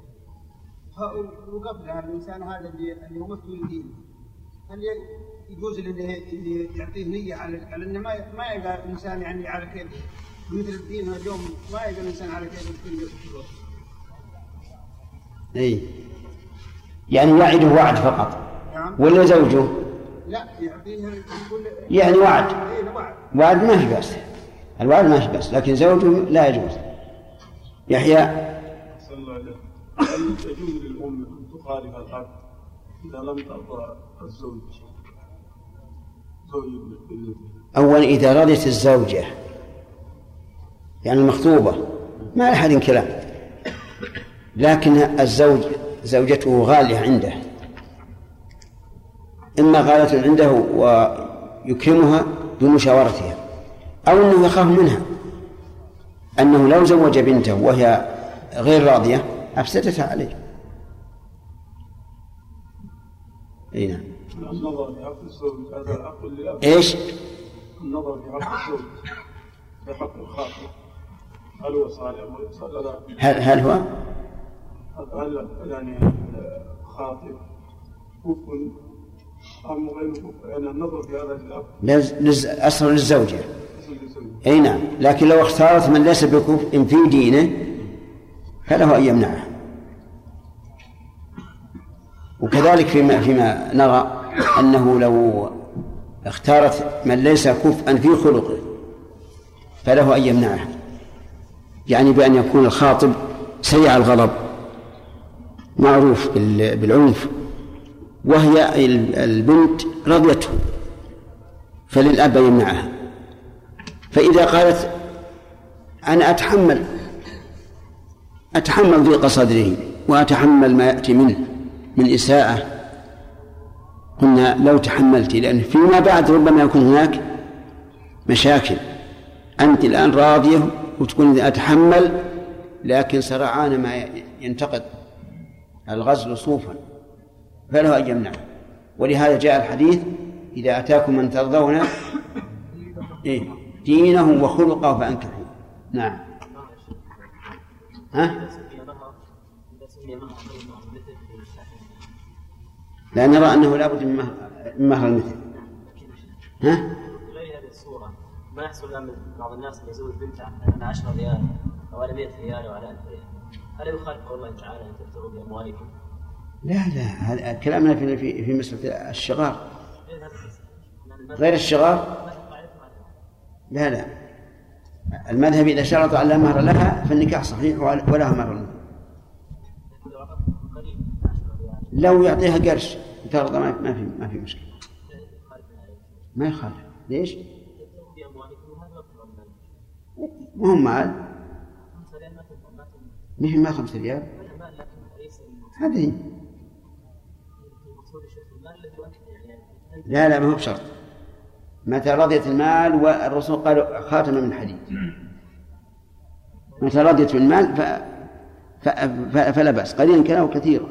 وقبلها الإنسان هذا اللي اللي هو مثل دينه هل يجوز له اللي يعطيه نية على على إنه ما ما يبقى الإنسان يعني على كيف مثل الدين اليوم ما يبقى الإنسان على كيف كل اي يعني وعده وعد فقط. ولا زوجه؟ لا يعطيه يقول يعني وعد. إيه، وعد. وعد ما في بأس. الوعد ما في بأس لكن زوجه لا يجوز. يحيى؟ صلى الله عليه هل يجوز للأم أن تخالف الأب إذا لم ترضى الزوج؟ زوج أولا إذا رضيت الزوجة يعني المخطوبة ما لأحد كلام. لكن الزوج زوجته غالية عنده. إما غالية عنده ويكرمها بمشاورتها أو أنه يخاف منها أنه لو زوج بنته وهي غير راضية أفسدتها عليه أي نعم النظر في الزوج هذا حق للأب إيش؟ النظر في الزوج في حق الخاطر هل هو صالح ولا لا؟ هل, هل هو؟ هل يعني كفء كفء يعني النظر في هذا أصل للزوجة. أي نعم. لكن لو اختارت من ليس بكفء في دينه فله أن يمنعه. وكذلك فيما فيما نرى أنه لو اختارت من ليس كفءا في خلقه فله أن يمنعه. يعني بأن يكون الخاطب سيع الغضب معروف بال- بالعنف. وهي ال- البنت رضيته فللأب أن يمنعها فإذا قالت أنا أتحمل أتحمل ضيق صدره وأتحمل ما يأتي منه من إساءة. قلنا لو تحملت لأن فيما بعد ربما يكون هناك مشاكل. أنت الآن راضية وتقول أتحمل لكن سرعان ما ينتقد. الغزل صوفا. فله أن يمنعه ولهذا جاء الحديث إذا أتاكم من ترضون إيه دينه وخلقه فأنكحوا نعم ها؟ لا نرى أنه لا بد من مهر المثل ها؟ غير هذه الصورة ما يحصل الآن بعض الناس اللي يزوج بنته على 10 ريال أو على 100 ريال أو على 1000 ريال هل يخالف قول الله تعالى أن تبتغوا بأموالكم؟ لا لا هذا كلامنا في في مسألة الشغار غير الشغار لا. لا المذهب إذا شرط أن لا مهر لها فالنكاح صحيح ولها مهر لكن لو أعطت قريب 10 ريال لو يعطيها قرش ترضى ما في ما في مشكلة. ما يخالف ليش؟ هو مال ما هي ما خمسة ريال هذه لا لا ما هو بشرط. متى رضيت المال والرسول قال خاتم من حديد متى رضيت بالمال ف... ف... ف... فلا بأس. قليلا كان أو كثيرا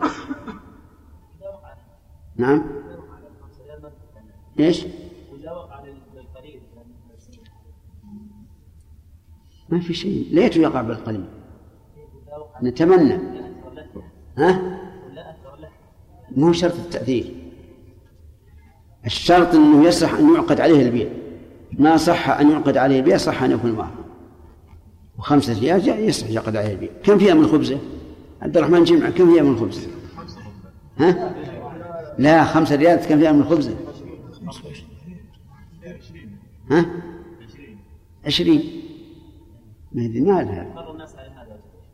نعم. إيش؟ ما في شيء. ليته يقع بالقليل. نتمنى. ها؟ مو شرط التأثير. الشرط أنه يصح أن يعقد عليه البيع ما صح أن يعقد عليه البيع صح أن يكون معه وخمسة ريال يصح يعقد عليه البيع كم فيها من خبزة؟ عبد الرحمن جمع كم فيها من خبزة؟ ها؟ لا خمسة ريال كم فيها من خبزة؟ ها؟ عشرين ما يدري ما هذا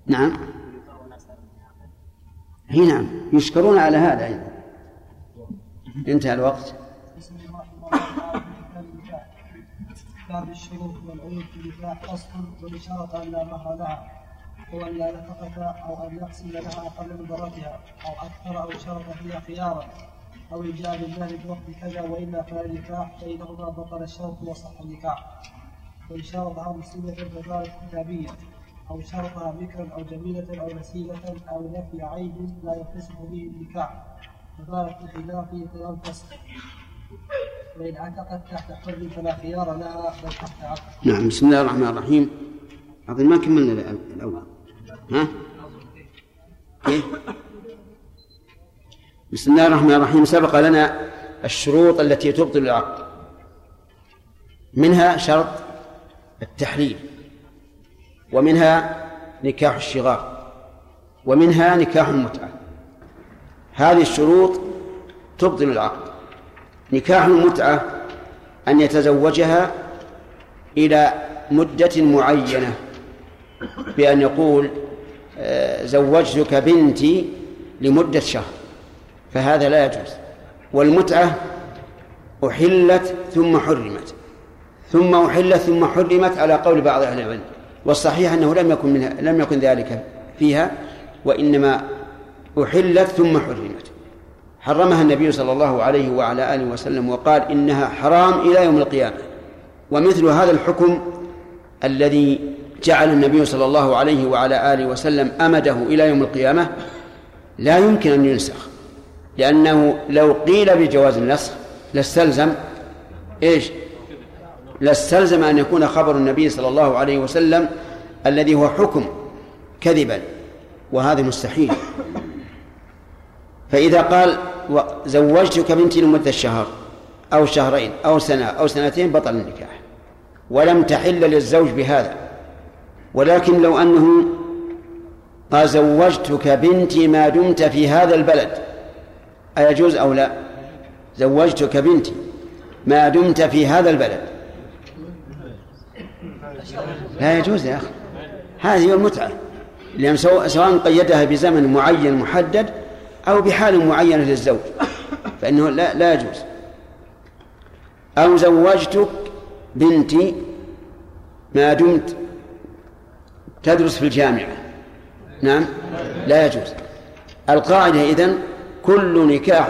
نعم هي نعم يشكرون على هذا أيضا انتهى الوقت باب الشروط والعيوب في النكاح فصل وان شرط ان لا مهر لها أو أن لا نفقة أو أن يقسم لها قبل مضرتها أو أكثر أو شرط فيها خيارا أو ان جاء بالله بوقت كذا وإلا فلا نكاح فإنهما بطل الشرط وصح النكاح. وان شرطها مسلمة فذلك كتابية أو شرطها بكرا أو جميلة أو نسيبة أو نفي عيب لا يتصف به النكاح. فذلك الخلاف كلام فسخ وإن اعتقد تحت حر فلا خيار لها بل تحت عقد نعم بسم الله الرحمن الرحيم. أظن ما كملنا الأ- الأول؟ ها؟ كيف؟ بسم الله الرحمن الرحيم. سبق لنا الشروط التي تبطل العقد. منها شرط التحليل ومنها نكاح الشغار ومنها نكاح المتعة. هذه الشروط تبطل العقد. نكاح المتعة أن يتزوجها إلى مدة معينة بأن يقول آه، زوجتك بنتي لمدة شهر فهذا لا يجوز. والمتعة أحلت ثم حرمت. ثم أحلت ثم حرمت على قول بعض أهل العلم. والصحيح أنه لم يكن منها لم يكن ذلك فيها وإنما أحلت ثم حرمت. حرمها النبي صلى الله عليه وعلى آله وسلم وقال إنها حرام إلى يوم القيامة. ومثل هذا الحكم الذي جعل النبي صلى الله عليه وعلى آله وسلم أمده إلى يوم القيامة لا يمكن أن ينسخ لأنه لو قيل بجواز النسخ لاستلزم إيش؟ لاستلزم أن يكون خبر النبي صلى الله عليه وسلم الذي هو حكم كذبا وهذا مستحيل. فإذا قال زوجتك بنتي لمدة شهر أو شهرين أو سنة أو سنتين بطل النكاح. ولم تحل للزوج بهذا. ولكن لو أنه قال زوجتك بنتي ما دمت في هذا البلد أيجوز أو لا؟ زوجتك بنتي ما دمت في هذا البلد. لا يجوز يا أخي. هذه هي المتعة لأن سواء سواء قيدها بزمن معين محدد أو بحال معينة للزوج. فإنه لا لا يجوز. أو زوجتك بنتي ما دمت تدرس في الجامعة. نعم؟ لا يجوز. القاعدة إذن كل نكاح